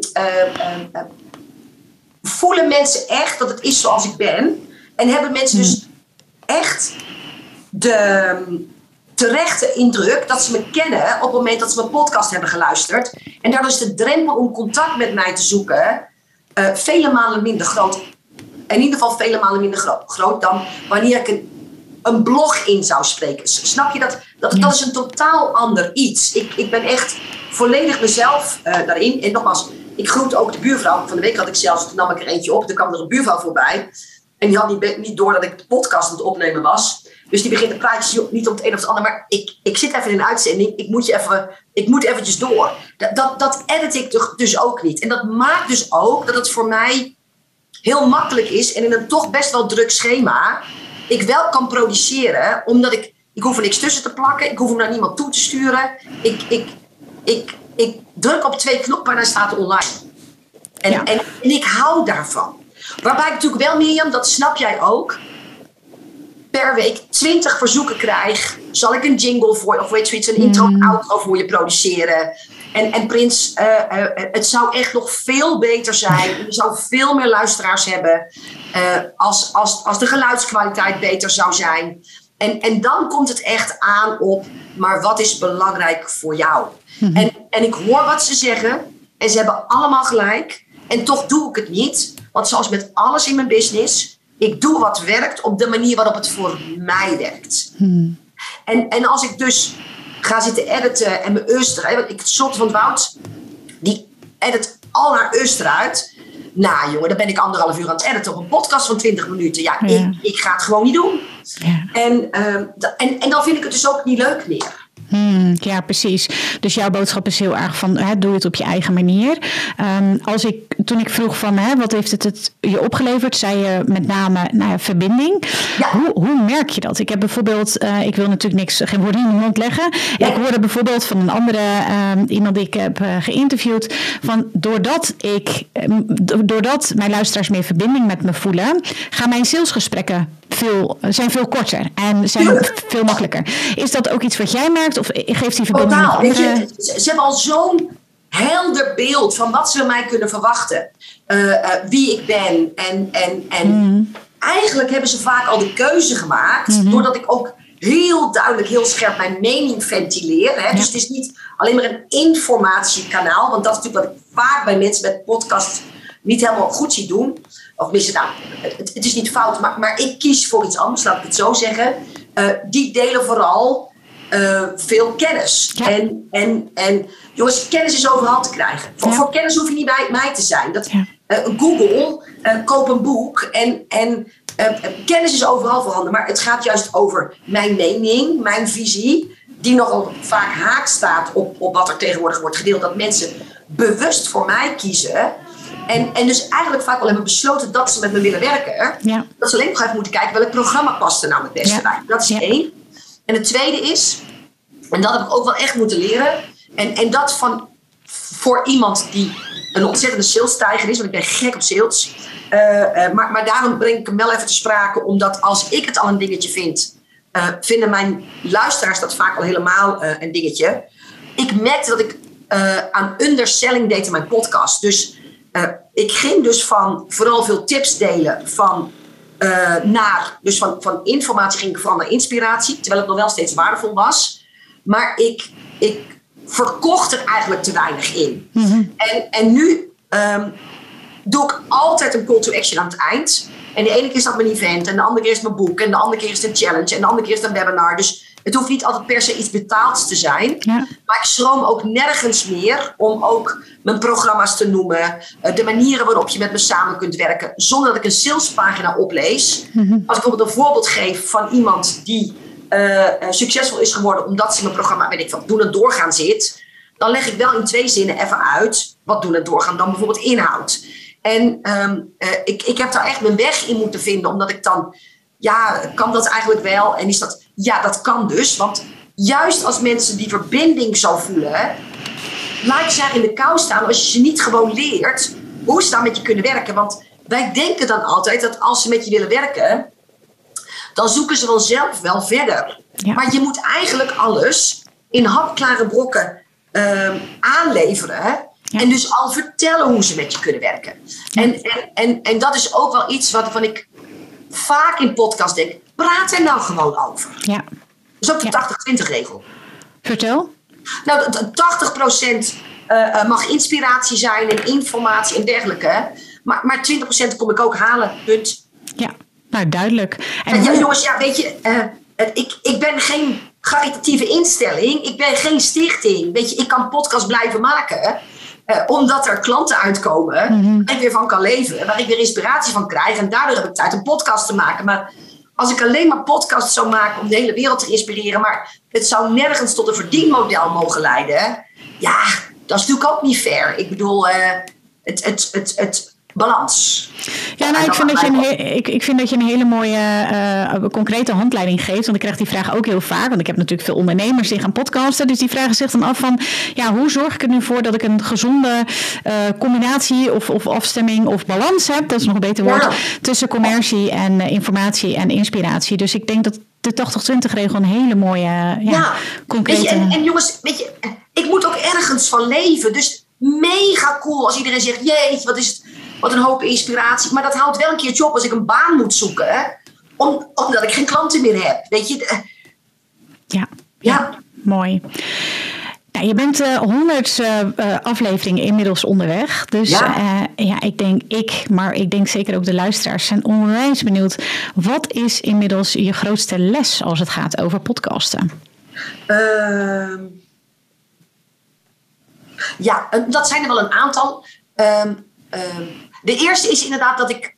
voelen mensen echt dat het is zoals ik ben. En hebben mensen dus hmm. echt de terechte indruk dat ze me kennen op het moment dat ze mijn podcast hebben geluisterd. En daardoor is de drempel om contact met mij te zoeken uh, vele malen minder groot. In ieder geval vele malen minder groot, groot dan wanneer ik een, een blog in zou spreken. Snap je dat? Dat, dat is een totaal ander iets. Ik, ik ben echt volledig mezelf uh, daarin. En nogmaals, ik groet ook de buurvrouw. Van de week had ik zelfs, toen nam ik er eentje op. Toen kwam er een buurvrouw voorbij. En die had niet, niet door dat ik de podcast aan het opnemen was. Dus die begint te praten, niet om het een of het ander. Maar ik, ik zit even in een uitzending. Ik moet, je even, ik moet eventjes door. Dat, dat, dat edit ik dus ook niet. En dat maakt dus ook dat het voor mij heel makkelijk is. En in een toch best wel druk schema. Ik wel kan produceren. Omdat ik, ik hoef er niks tussen te plakken. Ik hoef hem naar niemand toe te sturen. Ik, ik, ik, ik druk op twee knoppen en dan staat online. En, en, en, ik hou daarvan. Waarbij ik natuurlijk wel, Mirjam, dat snap jij ook. per week 20 verzoeken krijg, zal ik een jingle voor of weet je zoiets, een intro en outro voor je produceren. En, en Prins, eh, eh, het zou echt nog veel beter zijn. Je zou veel meer luisteraars hebben eh, als, als, als de geluidskwaliteit beter zou zijn. En, en dan komt het echt aan op, maar wat is belangrijk voor jou? en, en ik hoor wat ze zeggen en ze hebben allemaal gelijk. En toch doe ik het niet. Want zoals met alles in mijn business, ik doe wat werkt op de manier waarop het voor mij werkt. En, en als ik dus ga zitten editen en mijn Euster, want ik soort van Wout, die edit al haar Euster uit. Nou jongen, dan ben ik anderhalf uur aan het editen op een podcast van 20 minuten. Ja, Ja. Ik, ik ga het gewoon niet doen. Ja. En, ehm, en, en dan vind ik het dus ook niet leuk meer. Hmm, ja, precies. Dus jouw boodschap is heel erg van hè, doe het op je eigen manier. Ehm, als ik, toen ik vroeg van hè, wat heeft het, het je opgeleverd, zei je met name nou ja, verbinding. Ja. Hoe, hoe merk je dat? Ik heb bijvoorbeeld, eh, ik wil natuurlijk niks, geen woorden in de mond leggen. Ja. Ik hoorde bijvoorbeeld van een andere ehm, iemand die ik heb eh, geïnterviewd van doordat ik, ehm, do- doordat mijn luisteraars meer verbinding met me voelen, gaan mijn salesgesprekken veel, zijn veel korter en zijn veel makkelijker. Is dat ook iets wat jij merkt of geeft die verbinding Totaal. Weet andere... je, ze, hebben al zo'n helder beeld van wat ze van mij kunnen verwachten. Eh, eh, wie ik ben. En, en, en Mm. eigenlijk hebben ze vaak al de keuze gemaakt. Mhm. Doordat ik ook heel duidelijk, heel scherp mijn mening ventileer. Hè? Dus het is niet alleen maar een informatiekanaal. Want dat is natuurlijk wat ik vaak bij mensen met podcast niet helemaal goed zie doen. Of missen, nou, het, het is niet fout, maar, maar ik kies voor iets anders, laat ik het zo zeggen. Eh, die delen vooral eh, veel kennis. Ja. En, en, en jongens, kennis is overal te krijgen. Voor, Ja. voor kennis hoef je niet bij mij te zijn. Dat, Ja. eh, Google, eh, koop een boek en, en kennis is overal voorhanden. Maar het gaat juist over mijn mening, mijn visie, die nogal vaak haak staat op, op wat er tegenwoordig wordt gedeeld. Dat mensen bewust voor mij kiezen. En, en dus eigenlijk vaak al hebben besloten dat ze met me willen werken. Ja. Dat ze alleen nog even moeten kijken welk programma past er nou het beste Ja. bij. Dat is Ja. één. En het tweede is, en dat heb ik ook wel echt moeten leren. En, en dat van voor iemand die een ontzettende salestijger is, want ik ben gek op sales. Eh, eh, maar, maar daarom breng ik hem wel even te sprake, omdat als ik het al een dingetje vind, eh, vinden mijn luisteraars dat vaak al helemaal een dingetje. Ik merkte dat ik aan underselling deed in mijn podcast. Dus eh, ik ging dus van vooral veel tips delen van eh, naar, dus van, van informatie ging ik vooral naar inspiratie, terwijl het nog wel steeds waardevol was. Maar ik, ik verkocht er eigenlijk te weinig in. en, en nu ehm, doe ik altijd een call to action aan het eind. En de ene keer is dat mijn event, en de andere keer is mijn boek, en de andere keer is het een challenge, en de andere keer is het een webinar. Dus het hoeft niet altijd per se iets betaalds te zijn. Ja. Maar ik schroom ook nergens meer om ook mijn programma's te noemen. eh, De manieren waarop je met me samen kunt werken. Zonder dat ik een salespagina oplees. Als ik bijvoorbeeld een voorbeeld geef van iemand die eh, eh, succesvol is geworden. omdat ze mijn programma, weet ik wat, doen en doorgaan zit. Dan leg ik wel in twee zinnen even uit wat doen en doorgaan dan bijvoorbeeld inhoudt. En ehm, eh, ik, ik heb daar echt mijn weg in moeten vinden. Omdat ik dan, ja, kan dat eigenlijk wel? En is dat, ja, dat kan dus. Want juist als mensen die verbinding zo voelen, laat je ze in de kou staan als je ze niet gewoon leert hoe ze dan met je kunnen werken. Want wij denken dan altijd dat als ze met je willen werken, dan zoeken ze vanzelf wel verder. Ja. Maar je moet eigenlijk alles in hapklare brokken ehm, aanleveren. Ja. En dus al vertellen hoe ze met je kunnen werken. En, en, en, en dat is ook wel iets waarvan ik vaak in podcast denk. Praat er nou gewoon over. ja. Dat is ook de Ja. 80-20 regel. Vertel. Nou, d- d- 80% eh, eh, mag inspiratie zijn en informatie en dergelijke. Maar, maar 20% kom ik ook halen. Punt. Ja, nou duidelijk. En ja, hoe- jongens, ja, weet je, eh, ik, ik ben geen caritatieve instelling. Ik ben geen stichting. Weet je, ik kan podcast blijven maken. Eh, omdat er klanten uitkomen waar ik weer van kan leven. Waar ik weer inspiratie van krijg. En daardoor heb ik tijd om podcast te maken. Maar als ik alleen maar podcasts zou maken om de hele wereld te inspireren. Maar het zou nergens tot een verdienmodel mogen leiden. Ja, dat is natuurlijk ook niet fair. Ik bedoel, eh, het, het, het, het, balans. Ja, nou, ik, vind dat je een ik, ik vind dat je een hele mooie uh, concrete handleiding geeft. Want ik krijg die vraag ook heel vaak. Want ik heb natuurlijk veel ondernemers die gaan podcasten. Dus die vragen zich dan af van... Ja, hoe zorg ik er nu voor dat ik een gezonde uh, combinatie of, of afstemming of balans heb? Dat is nog een beter woord. Tussen commercie en informatie en inspiratie. Dus ik denk dat de 80-20 regel een hele mooie ja, ja concrete... en, en jongens, weet je, ik moet ook ergens van leven. Dus mega cool als iedereen zegt... Jeetje, wat is het wat een hoop inspiratie. Maar dat houdt wel een keertje op als ik een baan moet zoeken. Hè? Om, omdat ik geen klanten meer heb. Weet je? Ja, ja. mooi. Ja, je bent uh, honderd uh, afleveringen inmiddels onderweg. Dus ja. Uh, ja, ik denk ik, maar ik denk zeker ook de luisteraars zijn onwijs benieuwd. Wat is inmiddels je grootste les als het gaat over podcasten? Ehm, ja, dat zijn er wel een aantal. Ehm, ehm, de eerste is inderdaad dat ik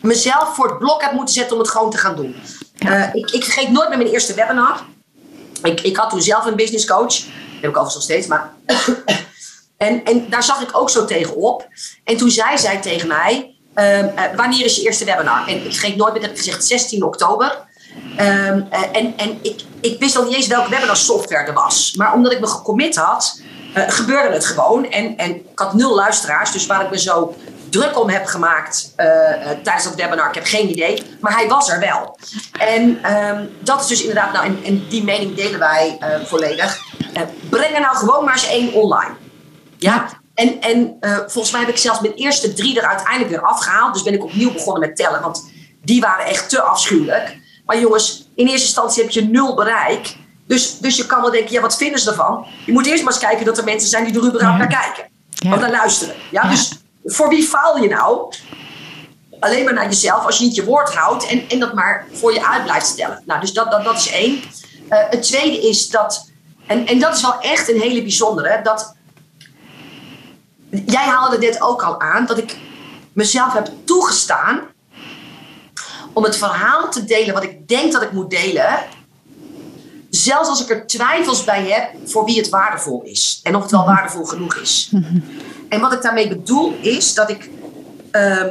mezelf voor het blok heb moeten zetten om het gewoon te gaan doen. Uh, ik, ik, vergeet nooit meer mijn eerste webinar. Ik, ik had toen zelf een business coach. Dat heb ik overigens nog steeds. Maar en, en daar zag ik ook zo tegenop. En toen zei zij tegen mij: uh, uh, Wanneer is je eerste webinar? En ik vergeet nooit meer, heb ik gezegd 16 oktober. Um, en en ik, ik wist al niet eens welke webinar software er was. Maar omdat ik me gecommit had, uh, gebeurde het gewoon. En, en ik had nul luisteraars, dus waar ik me zo druk om heb gemaakt uh, tijdens dat webinar, ik heb geen idee. Maar hij was er wel. En um, dat is dus inderdaad, nou, en, en die mening delen wij volledig. breng er nou gewoon maar eens één online. Ja? En, en volgens mij heb ik zelfs mijn eerste drie er uiteindelijk weer afgehaald. Dus ben ik opnieuw begonnen met tellen, want die waren echt te afschuwelijk. Maar jongens, in eerste instantie heb je nul bereik. Dus, dus je kan wel denken, ja, wat vinden ze ervan? Je moet eerst maar eens kijken dat er mensen zijn die er überhaupt naar kijken. Ja. Of naar luisteren. Ja? Dus voor wie faal je nou? Alleen maar naar jezelf als je niet je woord houdt en, en dat maar voor je uit blijft stellen. Nou, dus dat, dat, dat is één. Uh, het tweede is dat, en, en dat is wel echt een hele bijzondere, dat jij haalde dit ook al aan, dat ik mezelf heb toegestaan om het verhaal te delen wat ik denk dat ik moet delen, zelfs als ik er twijfels bij heb voor wie het waardevol is. En of het wel mhm. waardevol genoeg is. Mhm. En wat ik daarmee bedoel is dat ik uh,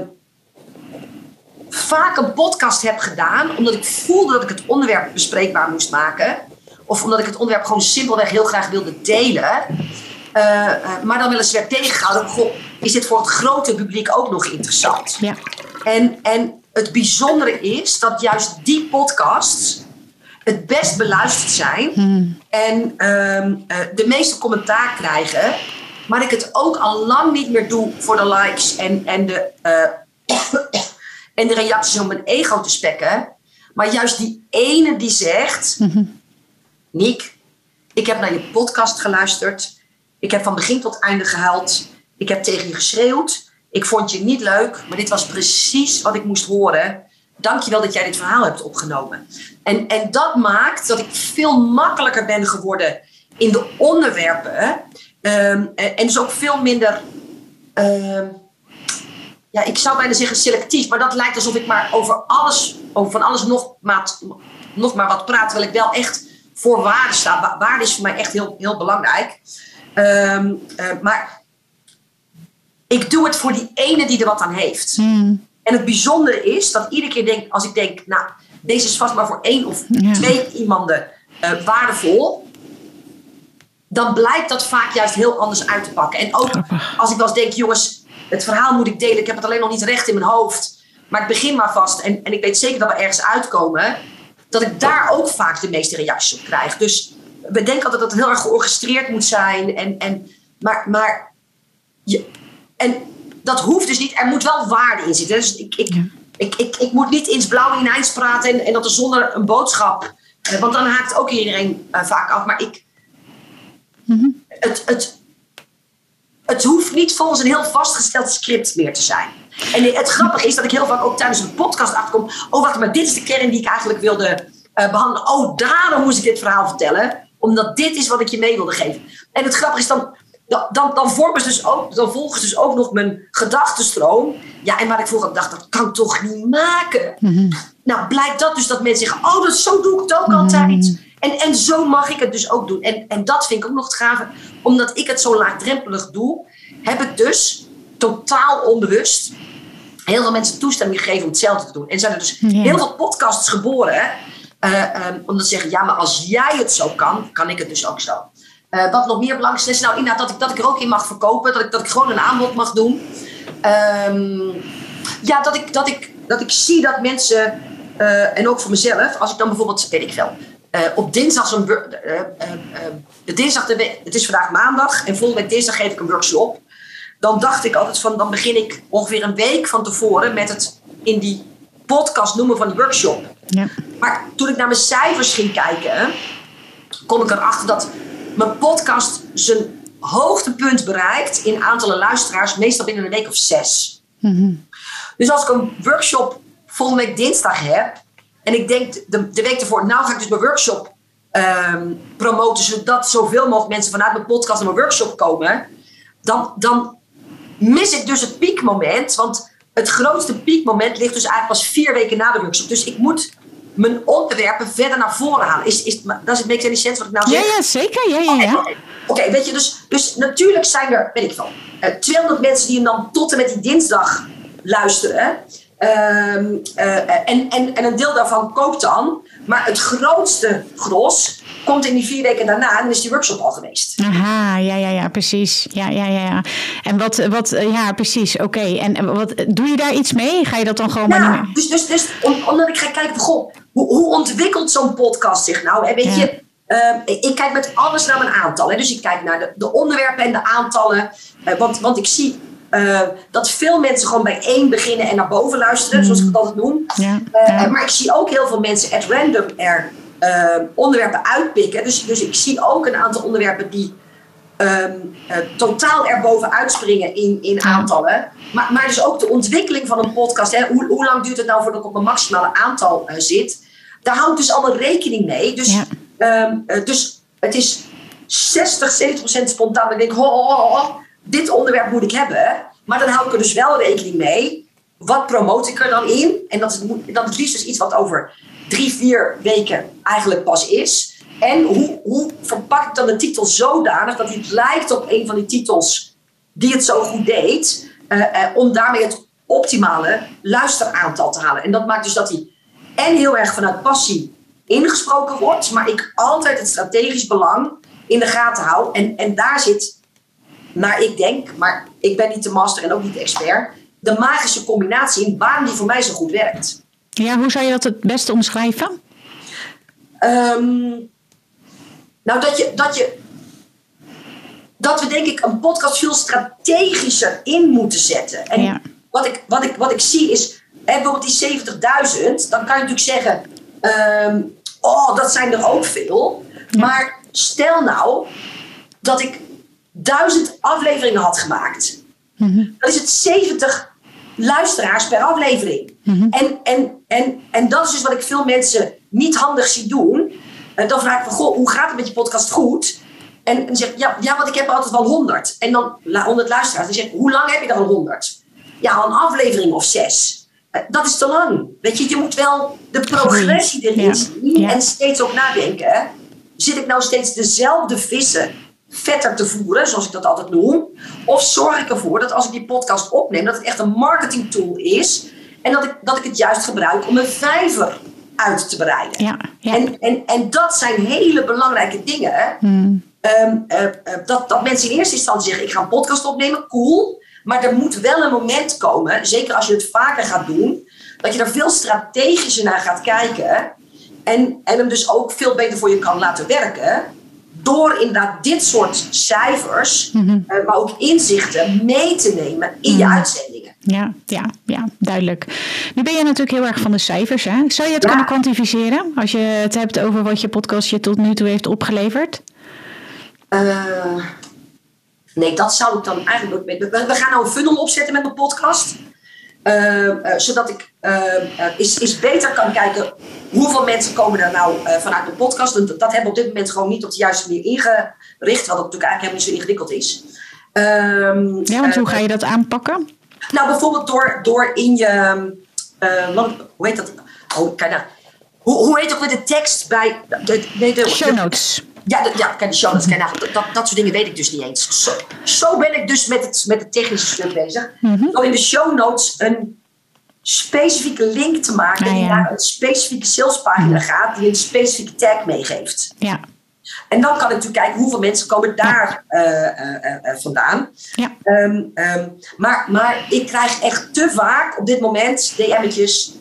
vaak een podcast heb gedaan omdat ik voelde dat ik het onderwerp bespreekbaar moest maken. Of omdat ik het onderwerp gewoon simpelweg heel graag wilde delen. Uh, uh, maar dan wel eens werd tegengehouden. Goh, is dit voor het grote publiek ook nog interessant? Ja. En, en het bijzondere is dat juist die podcasts het best beluisterd zijn hmm. en um, uh, de meeste commentaar krijgen, maar ik het ook al lang niet meer doe voor de likes en, en, de, uh, en de reacties om mijn ego te spekken, maar juist die ene die zegt: hmm. Niek, ik heb naar je podcast geluisterd, ik heb van begin tot einde gehuild, ik heb tegen je geschreeuwd. Ik vond je niet leuk, maar dit was precies wat ik moest horen. Dankjewel dat jij dit verhaal hebt opgenomen. En, en dat maakt dat ik veel makkelijker ben geworden in de onderwerpen. Um, en dus ook veel minder, um, ja, ik zou bijna zeggen selectief, maar dat lijkt alsof ik maar over alles, over van alles nog maar, nog maar wat praat, terwijl ik wel echt voor waarde sta. Waarde is voor mij echt heel, heel belangrijk. Um, uh, maar ik doe het voor die ene die er wat aan heeft. Hmm. En het bijzondere is dat iedere keer denk, als ik denk, nou, deze is vast maar voor één of twee iemanden uh, waardevol, dan blijkt dat vaak juist heel anders uit te pakken. En ook als ik wel eens denk, jongens, het verhaal moet ik delen, ik heb het alleen nog niet recht in mijn hoofd, maar ik begin maar vast en, en ik weet zeker dat we ergens uitkomen, dat ik daar ook vaak de meeste reacties op krijg. Dus we denken altijd dat het heel erg georchestreerd moet zijn, en, en, maar, maar je, en dat hoeft dus niet. Er moet wel waarde in zitten. Dus ik, ik, ik, ik, ik, moet niet ins blauw ineens praten en, en dat er zonder een boodschap. Uh, want dan haakt ook iedereen uh, vaak af. Maar ik. Mm-hmm. het, het, het hoeft niet volgens een heel vastgesteld script meer te zijn. En het grappige is dat ik heel vaak ook tijdens een podcast achterkom. Oh, wacht, maar dit is de kern die ik eigenlijk wilde uh, behandelen. Oh, daarom moest ik dit verhaal vertellen. Omdat dit is wat ik je mee wilde geven. En het grappige is dan dan, dan, vormen ze dus ook, dan volgen ze dus ook nog mijn gedachtenstroom. Ja, en waar ik vroeger dacht, dat kan toch niet maken? Mhm. Nou, blijkt dat dus dat mensen zeggen, oh, dat, zo doe ik het ook altijd. En, en zo mag ik het dus ook doen. En, en dat vind ik ook nog het gave. Omdat ik het zo laagdrempelig doe, heb ik dus totaal onbewust heel veel mensen toestemming gegeven om hetzelfde te doen. En zijn er dus heel veel podcasts geboren. Uh, um, om te zeggen, ja, maar als jij het zo kan, kan ik het dus ook zo. Uh, wat nog meer belangrijk is, nou inderdaad dat ik, dat ik er ook in mag verkopen. Dat ik, dat ik gewoon een aanbod mag doen. Um, ja, dat ik, dat, ik, dat ik zie dat mensen, uh, en ook voor mezelf, als ik dan bijvoorbeeld, weet ik veel, op dinsdag zo'n. dinsdag, de, het is vandaag maandag en volgende week dinsdag geef ik een workshop dan dacht ik altijd van, dan begin ik ongeveer een week van tevoren met het in die podcast noemen van die workshop. Ja. Maar toen ik naar mijn cijfers ging kijken, kom ik erachter dat mijn podcast zijn hoogtepunt bereikt in aantallen luisteraars, meestal binnen een week of zes. Mm Dus als ik een workshop volgende week dinsdag heb, en ik denk de, de week ervoor, nou ga ik dus mijn workshop um, promoten, zodat zoveel mogelijk mensen vanuit mijn podcast naar mijn workshop komen, dan, dan mis ik dus het piekmoment. Want het grootste piekmoment ligt dus eigenlijk pas vier weken na de workshop. Dus ik moet mijn onderwerpen verder naar voren halen. Is, is, dat is het any sense wat ik nou zeg? Ja, ja zeker. Ja, ja, ja. Oké, weet je, dus, dus natuurlijk zijn er, weet ik uh, 200 mensen die hem dan tot en met die dinsdag luisteren. Uh, uh, en, en, en een deel daarvan koopt dan. Maar het grootste gros komt in die vier weken daarna en is die workshop al geweest. Aha, ja, ja, ja, precies. Ja, ja, ja. ja. En wat, wat ja, precies, oké. En wat, doe je daar iets mee? Ga je dat dan gewoon ja, maar niet Dus, dus, dus omdat ik ga kijken goh, hoe, hoe ontwikkelt zo'n podcast zich nou? Hè? Weet je, uh, ik kijk met alles naar mijn aantallen. Dus ik kijk naar de, de onderwerpen en de aantallen. Uh, want, want ik zie uh, dat veel mensen gewoon bij één beginnen en naar boven luisteren, zoals ik het altijd noem. Ja, ja. Maar ik zie ook heel veel mensen at random er uh, onderwerpen uitpikken. Dus, dus ik zie ook een aantal onderwerpen die um, uh, totaal erboven uitspringen in, in aantallen. Maar, maar dus ook de ontwikkeling van een podcast. Hè, hoe, hoe lang duurt het nou voordat ik op een maximale aantal uh, zit? Daar hou ik dus allemaal rekening mee. Dus, ja. um, dus het is 60, 70 procent spontaan. Ik denk, ho, ho, ho, dit onderwerp moet ik hebben. Maar dan hou ik er dus wel rekening mee. Wat promote ik er dan in? En dat is, dat is liefst dus iets wat over drie, vier weken eigenlijk pas is. En hoe, hoe verpak ik dan de titel zodanig dat het lijkt op een van die titels die het zo goed deed, uh, uh, om daarmee het optimale luisteraantal te halen. En dat maakt dus dat hij en heel erg vanuit passie ingesproken wordt, maar ik altijd het strategisch belang in de gaten hou. En, en daar zit, naar ik denk, maar ik ben niet de master en ook niet de expert, de magische combinatie in waarom die voor mij zo goed werkt. Ja, hoe zou je dat het beste omschrijven? Um, nou, dat je, dat je. Dat we denk ik een podcast veel strategischer in moeten zetten. En ja. wat, ik, wat, ik, wat ik zie is, hè, bijvoorbeeld die 70.000, dan kan je natuurlijk zeggen, um, oh, dat zijn er ook veel. Ja. Maar stel nou dat ik duizend afleveringen had gemaakt. Mm -hmm. Dan is het 70 luisteraars per aflevering. Mm-hmm. en, en, en, en dat is dus wat ik veel mensen niet handig zie doen. Uh, dan vraag ik van, goh, hoe gaat het met je podcast goed? En dan zeg ik, ja, ja, want ik heb altijd wel 100. En dan 100 luisteraars. Dan zeg ik, hoe lang heb je dan 100? Ja, een aflevering of zes. Uh, dat is te lang. Weet je, je moet wel de progressie erin zien. Ja. En steeds ook nadenken. Zit ik nou steeds dezelfde vissen vetter te voeren, zoals ik dat altijd noem? Of zorg ik ervoor dat als ik die podcast opneem, dat het echt een marketing tool is en dat ik, dat ik het juist gebruik om een vijver uit te bereiden. Ja, ja. En, en, en dat zijn hele belangrijke dingen. Hmm. Um, uh, uh, dat, dat mensen in eerste instantie zeggen: ik ga een podcast opnemen, cool. Maar er moet wel een moment komen, zeker als je het vaker gaat doen, dat je er veel strategischer naar gaat kijken. En, en hem dus ook veel beter voor je kan laten werken door inderdaad dit soort cijfers, mm -hmm. uh, maar ook inzichten mee te nemen in mm. je uitzendingen. Ja, ja, ja, duidelijk. Nu ben je natuurlijk heel erg van de cijfers. Hè? Zou je het ja. kunnen kwantificeren als je het hebt over wat je podcast je tot nu toe heeft opgeleverd? Uh, nee, dat zou ik dan eigenlijk. We, we gaan nou een funnel opzetten met mijn podcast. Uh, uh, zodat ik is, is beter kan kijken hoeveel mensen komen er nou vanuit de podcast. En dat hebben we op dit moment gewoon niet op de juiste manier ingericht. Wat natuurlijk eigenlijk helemaal niet zo ingewikkeld is. Um, ja, want hoe ga je dat aanpakken? Nou, bijvoorbeeld door, door in je. wat, hoe heet dat? Oh, kijk nou. Hoe, hoe heet ook weer de tekst bij. De, de, de, show notes. Ja, de, ja kijk, de show notes. Nou, dat, dat, soort dingen weet ik dus niet eens. Zo, zo ben ik dus met het, met het technische stuk bezig. Mm Om in de show notes een specifieke link te maken ah, die naar een specifieke salespagina mhm. gaat, die een specifieke tag meegeeft. Ja. En dan kan ik natuurlijk kijken hoeveel mensen komen daar uh, vandaan. Ja. Um, maar, maar ik krijg echt te vaak op dit moment DM'tjes.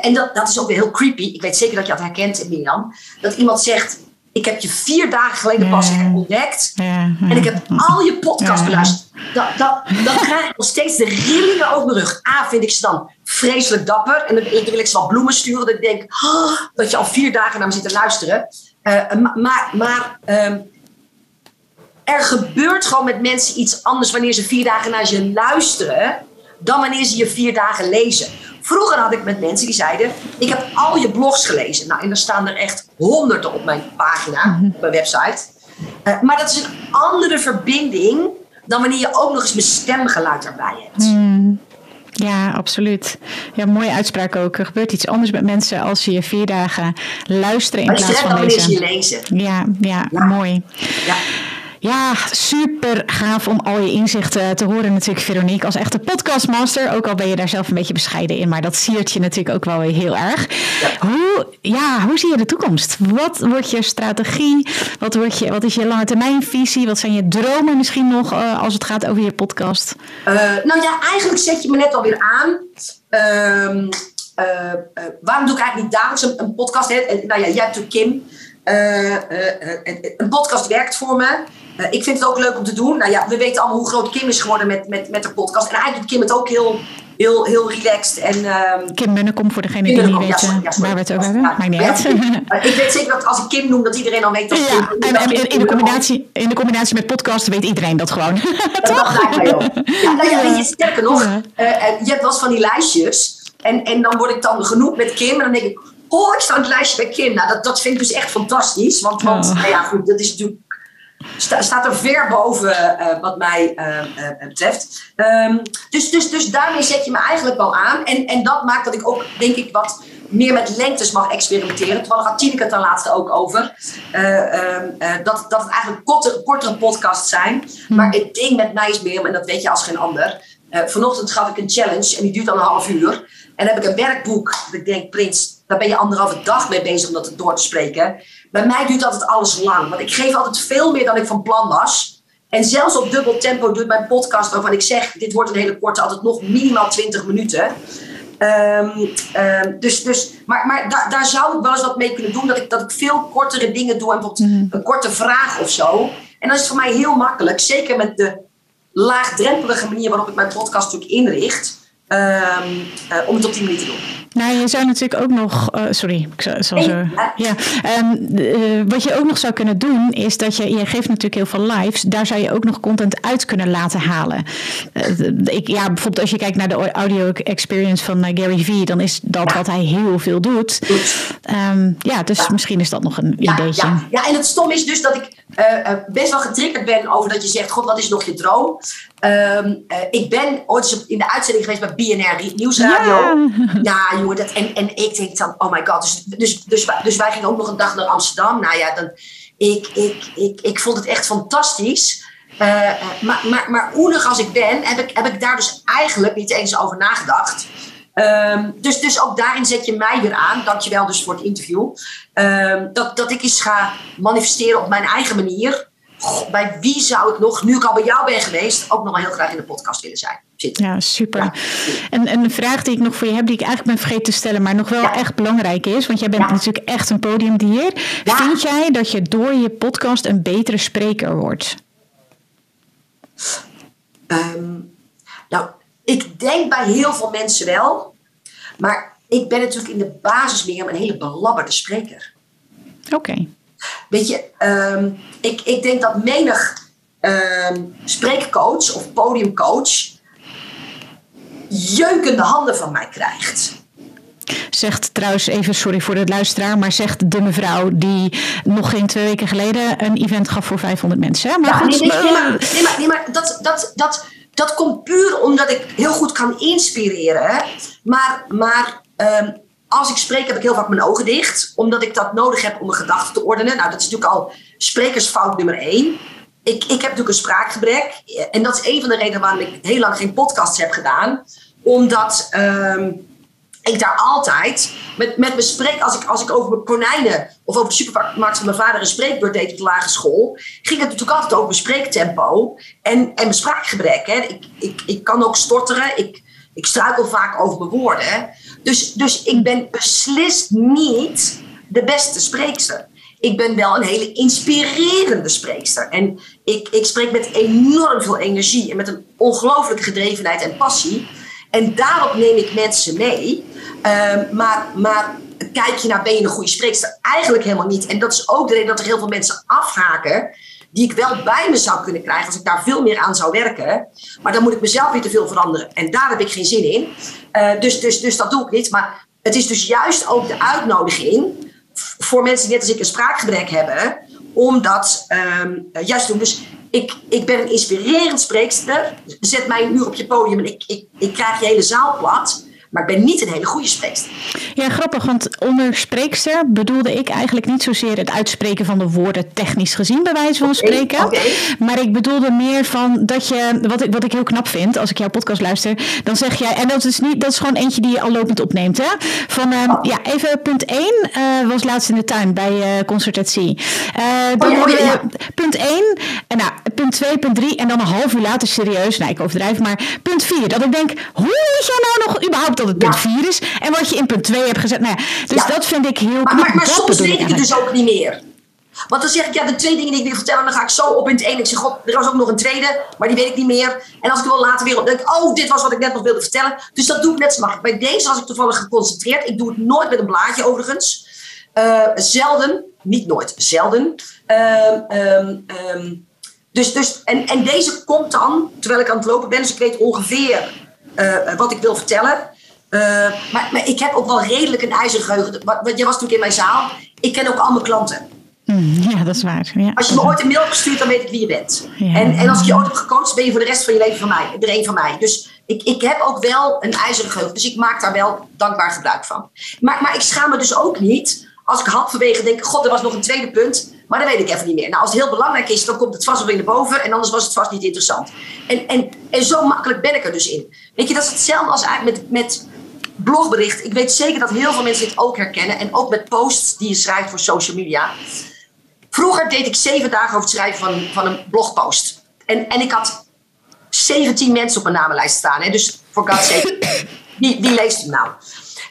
en dat, dat is ook weer heel creepy. Ik weet zeker dat je dat herkent, Mirjam. Dat iemand zegt, ik heb je vier dagen geleden pas ontdekt. en ik heb al je podcast beluisterd. Dan, dan, dan krijg ik nog steeds de rillingen over mijn rug. A, vind ik ze dan vreselijk dapper. En dan, wil ik ze wel bloemen sturen. Dat ik denk oh, dat je al vier dagen naar me zit te luisteren. Uh, maar maar um, er gebeurt gewoon met mensen iets anders wanneer ze vier dagen naar je luisteren. dan wanneer ze je vier dagen lezen. Vroeger had ik met mensen die zeiden: Ik heb al je blogs gelezen. Nou, en er staan er echt honderden op mijn pagina, mhm. op mijn website. Uh, maar dat is een andere verbinding dan wanneer je ook nog eens mijn stemgeluid erbij hebt. Mm. Ja, absoluut. Ja, mooie uitspraak ook. Er gebeurt iets anders met mensen als ze je vier dagen luisteren in plaats van lezen. Je lezen. Ja, ja, ja. mooi. Ja. Ja, super gaaf om al je inzichten te horen natuurlijk, Veronique. Als echte podcastmaster, ook al ben je daar zelf een beetje bescheiden in. Maar dat siert je natuurlijk ook wel heel erg. Hoe, ja, hoe zie je de toekomst? Wat wordt je strategie? Wat, wordt je, wat is je lange termijnvisie? Wat zijn je dromen misschien nog uh, als het gaat over je podcast? Uh, nou ja, eigenlijk zet je me net alweer aan. Uh, waarom doe ik eigenlijk niet dagelijks een, een podcast? Hè? Nou ja, jij hebt natuurlijk Kim. Een podcast werkt voor me. Ik vind het ook leuk om te doen. Nou ja, we weten allemaal hoe groot Kim is geworden met, met, met de podcast. En eigenlijk doet Kim het ook heel, heel, heel relaxed. En, uh, Kim Munnekom, voor degene die niet weet ja, ja, waar we het over hebben. Ja, niet uit. ik weet zeker dat als ik Kim noem, dat iedereen al weet dat ja, En, en in, in, de combinatie, in de combinatie met podcast weet iedereen dat gewoon. dat lijkt mij ook. Ja, nou ja, weet je, sterker nog, uh, je hebt wel eens van die lijstjes. En, en dan word ik dan genoemd met Kim. En dan denk ik, ik sta het lijstje bij Kim. Nou, dat, dat vind ik dus echt fantastisch. Want, want oh. nou ja, goed, dat is natuurlijk staat er ver boven uh, wat mij uh, betreft. Um, dus, dus, dus daarmee zet je me eigenlijk wel aan. En, en dat maakt dat ik ook, denk ik, wat meer met lengtes mag experimenteren. Toevallig had Tineke het daar laatst ook over. Um, dat, dat het eigenlijk kortere, kortere podcasts zijn. Hmm. Maar het ding met mij is meer, en dat weet je als geen ander. vanochtend gaf ik een challenge en die duurt dan een half uur. En dan heb ik een werkboek. Dat ik denk, Prins, daar ben je anderhalve dag mee bezig om dat door te spreken. Bij mij duurt altijd alles lang. Want ik geef altijd veel meer dan ik van plan was. En zelfs op dubbel tempo doet mijn podcast, waarvan ik zeg: dit wordt een hele korte, altijd nog minimaal 20 minuten. Um, um, dus, dus, maar maar da, daar zou ik wel eens wat mee kunnen doen. Dat ik, dat ik veel kortere dingen doe. En bijvoorbeeld mhm. een korte vraag of zo. En dat is voor mij heel makkelijk. Zeker met de laagdrempelige manier waarop ik mijn podcast natuurlijk inricht. Um, uh, om het op die manier te doen. Nou, je zou natuurlijk ook nog. Uh, sorry, ik zal, zal zo. Ja. Um, uh, wat je ook nog zou kunnen doen, is dat je. Je geeft natuurlijk heel veel lives. Daar zou je ook nog content uit kunnen laten halen. Uh, ik, ja, bijvoorbeeld als je kijkt naar de audio experience van Gary Vee, dan is dat wat hij heel veel doet. Um, ja, dus ja. misschien is dat nog een ja, ideetje. Ja. ja, en het stom is dus dat ik best wel getriggerd ben over dat je zegt: God, wat is nog je droom? Um, ik ben ooit in de uitzending geweest bij BNR Nieuwsradio. Ja, ja dat, en, en ik denk dan, oh my god. Dus, dus, dus, dus wij gingen ook nog een dag naar Amsterdam. Nou ja, dan, ik, ik, ik, ik vond het echt fantastisch. Uh, maar, maar, maar oenig als ik ben, heb ik, heb ik daar dus eigenlijk niet eens over nagedacht. Um, dus, dus ook daarin zet je mij weer aan. Dankjewel dus voor het interview. Um, dat, dat ik eens ga manifesteren op mijn eigen manier. Bij wie zou ik nog, nu ik al bij jou ben geweest, ook nog wel heel graag in de podcast willen zijn? Ja, super. En, en een vraag die ik nog voor je heb, die ik eigenlijk ben vergeten te stellen, maar nog wel echt belangrijk is, want jij bent natuurlijk echt een podiumdier. Vind jij dat je door je podcast een betere spreker wordt? Um, nou, ik denk bij heel veel mensen wel, maar ik ben natuurlijk in de basis meer een hele belabberde spreker. Oké. Okay. Weet je, um, ik, ik denk dat menig um, spreekcoach of podiumcoach jeukende handen van mij krijgt. Zegt trouwens even, sorry voor de luisteraar, maar zegt de mevrouw die nog geen twee weken geleden een event gaf voor 500 mensen. Maar, goed, nee, nee, maar, nee, maar, nee, maar dat, dat, dat, dat komt puur omdat ik heel goed kan inspireren. Maar, maar um, als ik spreek heb ik heel vaak mijn ogen dicht, omdat ik dat nodig heb om mijn gedachten te ordenen. Nou, dat is natuurlijk al sprekersfout nummer één. Ik, ik heb natuurlijk een spraakgebrek. En dat is een van de redenen waarom ik heel lang geen podcasts heb gedaan. Omdat ehm, ik daar altijd met, met mijn spreek, als ik, als ik over mijn konijnen of over de supermarkt van mijn vader een spreekbeurt deed op de lagere school, ging het natuurlijk altijd over mijn spreektempo en, en mijn spraakgebrek. Hè. Ik, ik, ik kan ook stotteren, ik, ik struikel vaak over mijn woorden. Dus, dus ik ben beslist niet de beste spreekster. Ik ben wel een hele inspirerende spreekster. En ik, ik spreek met enorm veel energie en met een ongelooflijke gedrevenheid en passie. En daarop neem ik mensen mee. Ehm, maar, maar kijk je naar, ben je een goede spreekster? Eigenlijk helemaal niet. En dat is ook de reden dat er heel veel mensen afhaken. Die ik wel bij me zou kunnen krijgen als ik daar veel meer aan zou werken. Maar dan moet ik mezelf weer te veel veranderen. En daar heb ik geen zin in. Uh, dus, dus, dus dat doe ik niet. Maar het is dus juist ook de uitnodiging voor mensen die net als ik een spraakgebrek hebben. Om dat um, juist te doen. Dus ik, ik ben een inspirerend spreekster. Zet mij uur op je podium en ik, ik, ik krijg je hele zaal plat. Maar ik ben niet een hele goede spreekster. Ja, grappig, want onder spreekster bedoelde ik eigenlijk niet zozeer het uitspreken van de woorden technisch gezien, bij wijze van spreken. Maar ik bedoelde meer van dat je, wat ik, wat ik heel knap vind, als ik jouw podcast luister, dan zeg jij, en dat is, niet, dat is gewoon eentje die je al lopend opneemt, hè? Van, uh, ja, even punt 1 uh, eh, was laatst in de tuin bij uh, concertatie. dan oh, ja, oh, ja. punt 1, en nou, punt 2, punt 3, en dan een half uur later serieus, nou ik overdrijf, maar punt 4, dat ik denk, hoe is jij nou nog überhaupt dat het punt 4 is. En wat je in punt 2 hebt gezet. Nou ja, dus dat vind ik heel Maar, maar, maar soms weet ik het dus ook niet meer. Want dan zeg ik, ja, de twee dingen die ik wil vertellen, dan ga ik zo op in het één. Ik zeg, god, er was ook nog een tweede, maar die weet ik niet meer. En als ik wel later weer op denk, oh, dit was wat ik net nog wilde vertellen. Dus dat doe ik net zo makkelijk. Bij deze was ik toevallig geconcentreerd. Ik doe het nooit met een blaadje, overigens. Uh, zelden, niet nooit, zelden. Uh, um, dus, dus, en, en deze komt dan, terwijl ik aan het lopen ben, dus ik weet ongeveer uh, wat ik wil vertellen. Uh, maar, maar, ik heb ook wel redelijk een ijzergeheugen. Want je was natuurlijk in mijn zaal. Ik ken ook al mijn klanten. Mm, ja, dat is waar. Ja. Als je me ooit een mail hebt gestuurd, dan weet ik wie je bent. Ja. En, en als ik je ooit heb gecoacht, ben je voor de rest van je leven van mij, er een van mij. Dus ik, ik heb ook wel een ijzeren geheugen. Dus ik maak daar wel dankbaar gebruik van. Maar, maar ik schaam me dus ook niet als ik halverwege denk: God, er was nog een tweede punt. Maar dat weet ik even niet meer. Nou, als het heel belangrijk is, dan komt het vast wel weer naar boven. En anders was het vast niet interessant. En, en, en zo makkelijk ben ik er dus in. Weet je, dat is hetzelfde als eigenlijk met, met blogbericht. Ik weet zeker dat heel veel mensen dit ook herkennen. En ook met posts die je schrijft voor social media. Vroeger deed ik zeven dagen over het schrijven van, van een blogpost. En, en ik had 17 mensen op mijn namenlijst staan. Hè? Dus voor God's sake, wie, wie leest hem nou?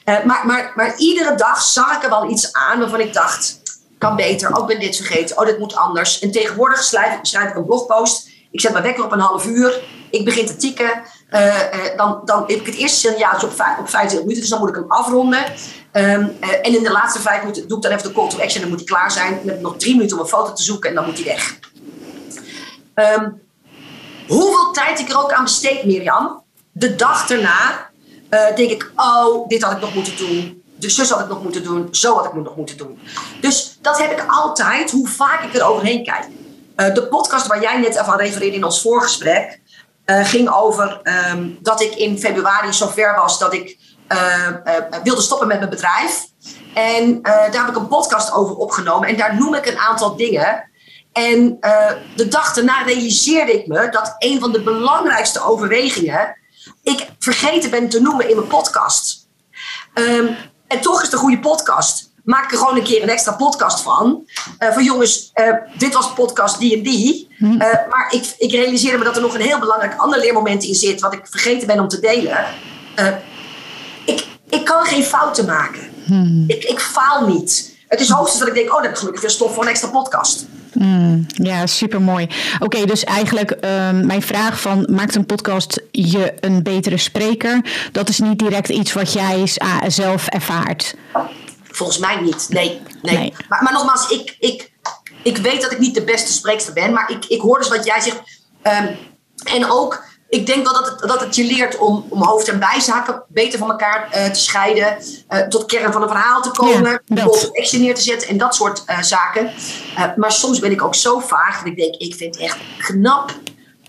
Uh, maar, maar, maar iedere dag zag ik er wel iets aan waarvan ik dacht... kan beter, ook ben dit vergeten, oh dit moet anders. En tegenwoordig schrijf, schrijf ik een blogpost. Ik zet mijn wekker op een half uur. Ik begin te tikken. Uh, dan, dan heb ik het eerste signaal op, op 25 minuten, dus dan moet ik hem afronden. Um, uh, en in de laatste vijf minuten doe ik dan even de call to action. Dan moet hij klaar zijn. Ik nog drie minuten om een foto te zoeken en dan moet hij weg. Um, hoeveel tijd ik er ook aan besteed, Mirjam. De dag uh, denk ik, oh, dit had ik nog moeten doen. De zus had ik nog moeten doen. Zo had ik nog moeten doen. Dus dat heb ik altijd, hoe vaak ik er overheen kijk. De podcast waar jij net aan refereerde in ons voorgesprek uh, ging over um, dat ik in februari zo ver was dat ik uh, wilde stoppen met mijn bedrijf. En daar heb ik een podcast over opgenomen en daar noem ik een aantal dingen. En de dag daarna realiseerde ik me dat een van de belangrijkste overwegingen ik vergeten ben te noemen in mijn podcast. Um, en toch is het een goede podcast maak er gewoon een keer een extra podcast van. Uh, van jongens, uh, dit was podcast die en die. Uh, maar ik, ik realiseerde me dat er nog een heel belangrijk ander leermoment in zit. Wat ik vergeten ben om te delen. ik, ik kan geen fouten maken. Hmm. Ik, ik faal niet. Het is hoogstens dat ik denk, oh, dat heb ik gelukkig weer stof voor een extra podcast. Mm, ja, super mooi. Oké, dus eigenlijk um, mijn vraag van maakt een podcast je een betere spreker? Dat is niet direct iets wat jij zelf ervaart. Volgens mij niet. Nee. nee. Maar, maar nogmaals, ik, ik, ik weet dat ik niet de beste spreekster ben. Maar ik, ik hoor dus wat jij zegt. Um, en ook, ik denk wel dat het, dat het je leert om, om hoofd- en bijzaken beter van elkaar uh, te scheiden. Uh, tot kern van een verhaal te komen. Ja, action neer te zetten en dat soort uh, zaken. maar soms ben ik ook zo vaag dat ik denk, ik vind het echt knap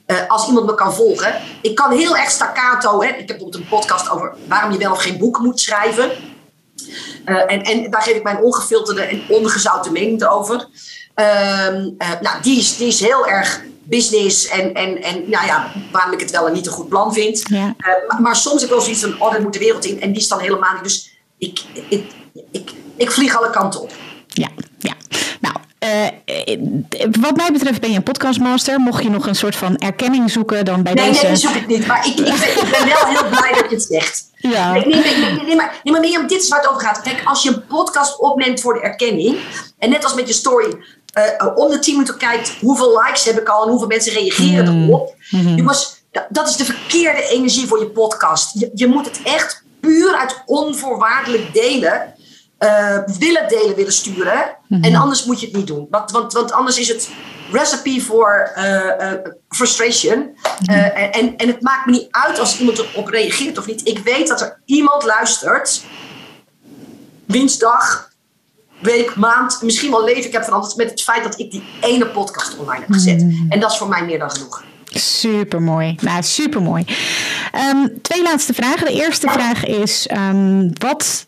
uh, als iemand me kan volgen. Ik kan heel erg staccato. Hè. Ik heb bijvoorbeeld een podcast over waarom je wel of geen boek moet schrijven. Uh, en, en daar geef ik mijn ongefilterde en ongezouten mening over. Ehm, nou, die is, die is heel erg business en, en, en nou ja, waarom ik het wel een niet een goed plan vind. Ja. maar, maar, soms heb ik wel zoiets van, oh, dat moet de wereld in. En die is dan helemaal niet. Dus ik, ik, ik, ik vlieg alle kanten op. Ja, ja. Nou, wat mij betreft ben je een podcastmaster. Mocht je nog een soort van erkenning zoeken dan bij nee, deze... Nee, nee, zoek ik niet. Maar ik, ik, ben, ik ben wel heel blij dat je het zegt. Ja. Nee, nee, nee, nee, maar, nee, maar Mirjam, dit is waar het over gaat. Kijk, als je een podcast opneemt voor de erkenning... en net als met je story... Uh, om de 10 minuten kijkt hoeveel likes heb ik al... en hoeveel mensen reageren mm. erop. Mm Jongens, dat is de verkeerde energie voor je podcast. Je, je moet het echt puur uit onvoorwaardelijk delen uh, willen delen, willen sturen. En mhm. anders moet je het niet doen. Want, want, want anders is het recipe voor uh, frustration. Mhm. en, en het maakt me niet uit als iemand erop reageert of niet. Ik weet dat er iemand luistert. Dinsdag, week, maand, misschien wel leven ik heb veranderd met het feit dat ik die ene podcast online heb gezet. Mhm. En dat is voor mij meer dan genoeg. Super mooi. Nou, super mooi. Um, twee laatste vragen. De eerste vraag is: um, wat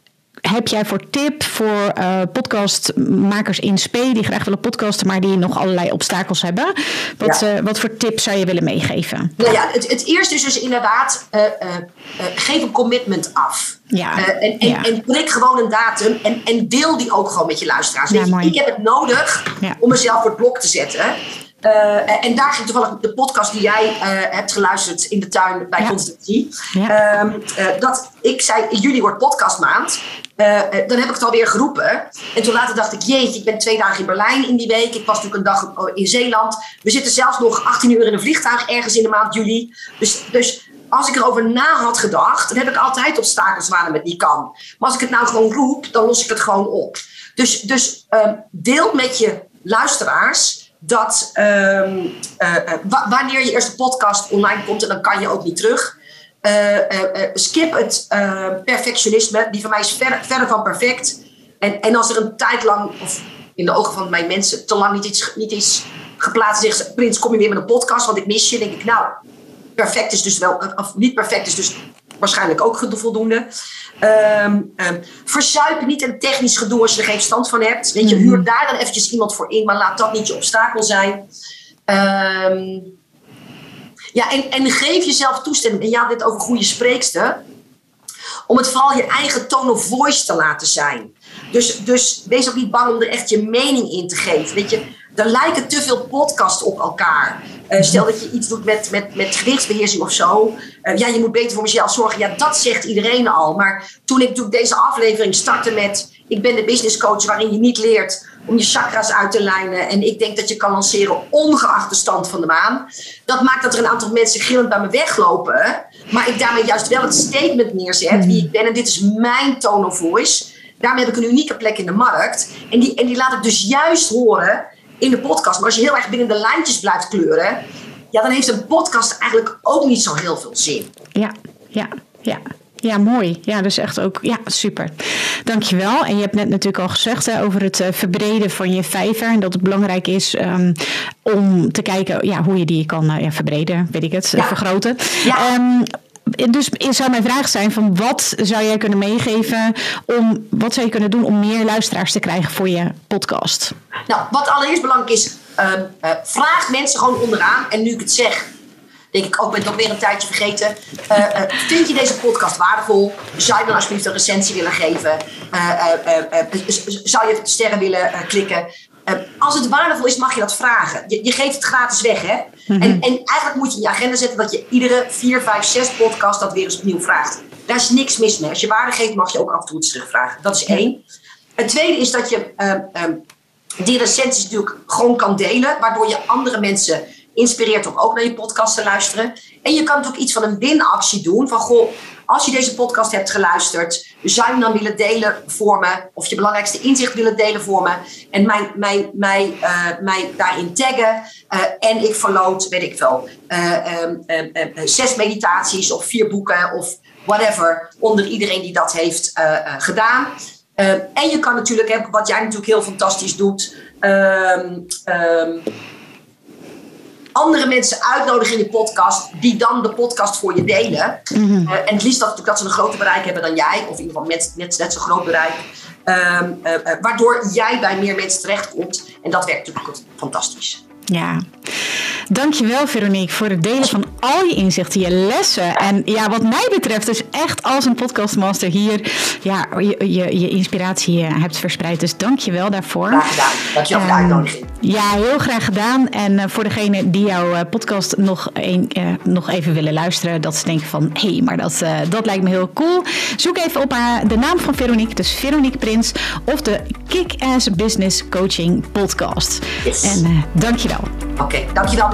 heb jij voor tip voor uh, podcastmakers in spe die graag willen podcasten, maar die nog allerlei obstakels hebben? Wat, ja. uh, wat voor tips zou je willen meegeven? Nou ja, het, het eerste is dus inderdaad, uh, geef een commitment af. Ja. en, en, ja. en prik gewoon een datum en, en deel die ook gewoon met je luisteraars. Ja, je, ik heb het nodig om mezelf voor het blok te zetten. Uh, en daar ging toevallig de podcast die jij uh, hebt geluisterd in de tuin bij ja. Constantie. Ja. Uh, dat ik zei, in juli wordt podcastmaand. Dan heb ik het alweer geroepen. En toen later dacht ik, jeetje, ik ben twee dagen in Berlijn in die week. Ik was natuurlijk een dag in Zeeland. We zitten zelfs nog 18 uur in een vliegtuig ergens in de maand juli. Dus, dus als ik erover na had gedacht, dan heb ik altijd obstakels waarom het niet kan. Maar als ik het nou gewoon roep, dan los ik het gewoon op. Dus, dus um, deel met je luisteraars dat um, uh, wanneer je eerste podcast online komt, en dan kan je ook niet terug. Uh, skip het perfectionisme. Die van mij is ver, verder van perfect. En, en als er een tijd lang, of in de ogen van mijn mensen, te lang niet iets, niet iets geplaatst is. Prins, kom je weer met een podcast, want ik mis je. denk ik, nou, perfect is dus wel, of niet perfect is dus waarschijnlijk ook voldoende. Um, um, verzuip niet een technisch gedoe als je er geen stand van hebt. Weet je, mhm. huur daar dan eventjes iemand voor in, maar laat dat niet je obstakel zijn. Um, ja, en, en geef jezelf toestemming. En je had dit over goede spreekster. Om het vooral je eigen tone of voice te laten zijn. Dus, dus wees ook niet bang om er echt je mening in te geven. Weet je, er lijken te veel podcasts op elkaar. Uh, stel dat je iets doet met, met, met gewichtsbeheersing of zo. Uh, ja, je moet beter voor mezelf zorgen. Ja, dat zegt iedereen al. Maar toen ik deze aflevering startte met... Ik ben de business coach waarin je niet leert om je chakras uit te lijnen. En ik denk dat je kan lanceren ongeacht de stand van de maan. Dat maakt dat er een aantal mensen gillend bij me weglopen. Maar ik daarmee juist wel het statement neerzet wie ik ben. En dit is mijn tone of voice. Daarmee heb ik een unieke plek in de markt. En die, en die laat ik dus juist horen in de podcast. Maar als je heel erg binnen de lijntjes blijft kleuren, ja, dan heeft een podcast eigenlijk ook niet zo heel veel zin. Ja, ja, ja. Ja, mooi. Ja, dus echt ook, ja, super. Dankjewel. En je hebt net natuurlijk al gezegd hè, over het uh, verbreden van je vijver. En dat het belangrijk is um, om te kijken ja, hoe je die kan uh, ja, verbreden, weet ik het, ja. vergroten. Ja. Um, dus zou mijn vraag zijn: van wat zou jij kunnen meegeven om wat zou je kunnen doen om meer luisteraars te krijgen voor je podcast? Nou, wat allereerst belangrijk is, uh, uh, vraag mensen gewoon onderaan. En nu ik het zeg, denk ik ook, ben ik ook weer een tijdje vergeten. Uh, vind je deze podcast waardevol? Zou je dan alsjeblieft een recensie willen geven? zou je sterren willen klikken? Ehm, als het waardevol is, mag je dat vragen. Je, je geeft het gratis weg, hè? Mhm. en, en, eigenlijk moet je in je agenda zetten dat je iedere 4, 5, 6 podcast dat weer eens opnieuw vraagt. Daar is niks mis mee. Als je waarde geeft, mag je ook af en toe iets terugvragen. Dat is één. Het tweede is dat je um, um, die recensies natuurlijk gewoon kan delen, waardoor je andere mensen inspireert om ook naar je podcast te luisteren. En je kan natuurlijk iets van een winactie doen. Van goh, als je deze podcast hebt geluisterd, zou je dan willen delen voor me? Of je belangrijkste inzicht willen delen voor me? En mij, mij, mij, uh, mij daarin taggen. Uh, en ik verloot, weet ik veel, uh, um, zes meditaties of vier boeken of whatever. Onder iedereen die dat heeft gedaan. en je kan natuurlijk, wat jij natuurlijk heel fantastisch doet. Andere mensen uitnodigen in je podcast, die dan de podcast voor je delen. Mm -hmm. uh, en het liefst dat, dat ze een groter bereik hebben dan jij, of in ieder geval net, net zo'n groot bereik. Ehm, waardoor jij bij meer mensen terechtkomt. En dat werkt natuurlijk fantastisch. Ja. Dankjewel Veronique voor het delen van al je inzichten, je lessen. En ja, wat mij betreft dus echt als een podcastmaster hier ja, je, je, je inspiratie eh, hebt verspreid. Dus dankjewel daarvoor. Graag gedaan. Dankjewel voor de ehm, uitnodiging. Ja, heel graag gedaan. En uh, voor degene die jouw uh, podcast nog, een, uh, nog even willen luisteren, dat ze denken van hé, hey, maar dat, dat lijkt me heel cool. Zoek even op de naam van Veronique, dus Veronique Prins, of de Kick-Ass Business Coaching Podcast. Yes. En dankjewel. Oké, okay, dankjewel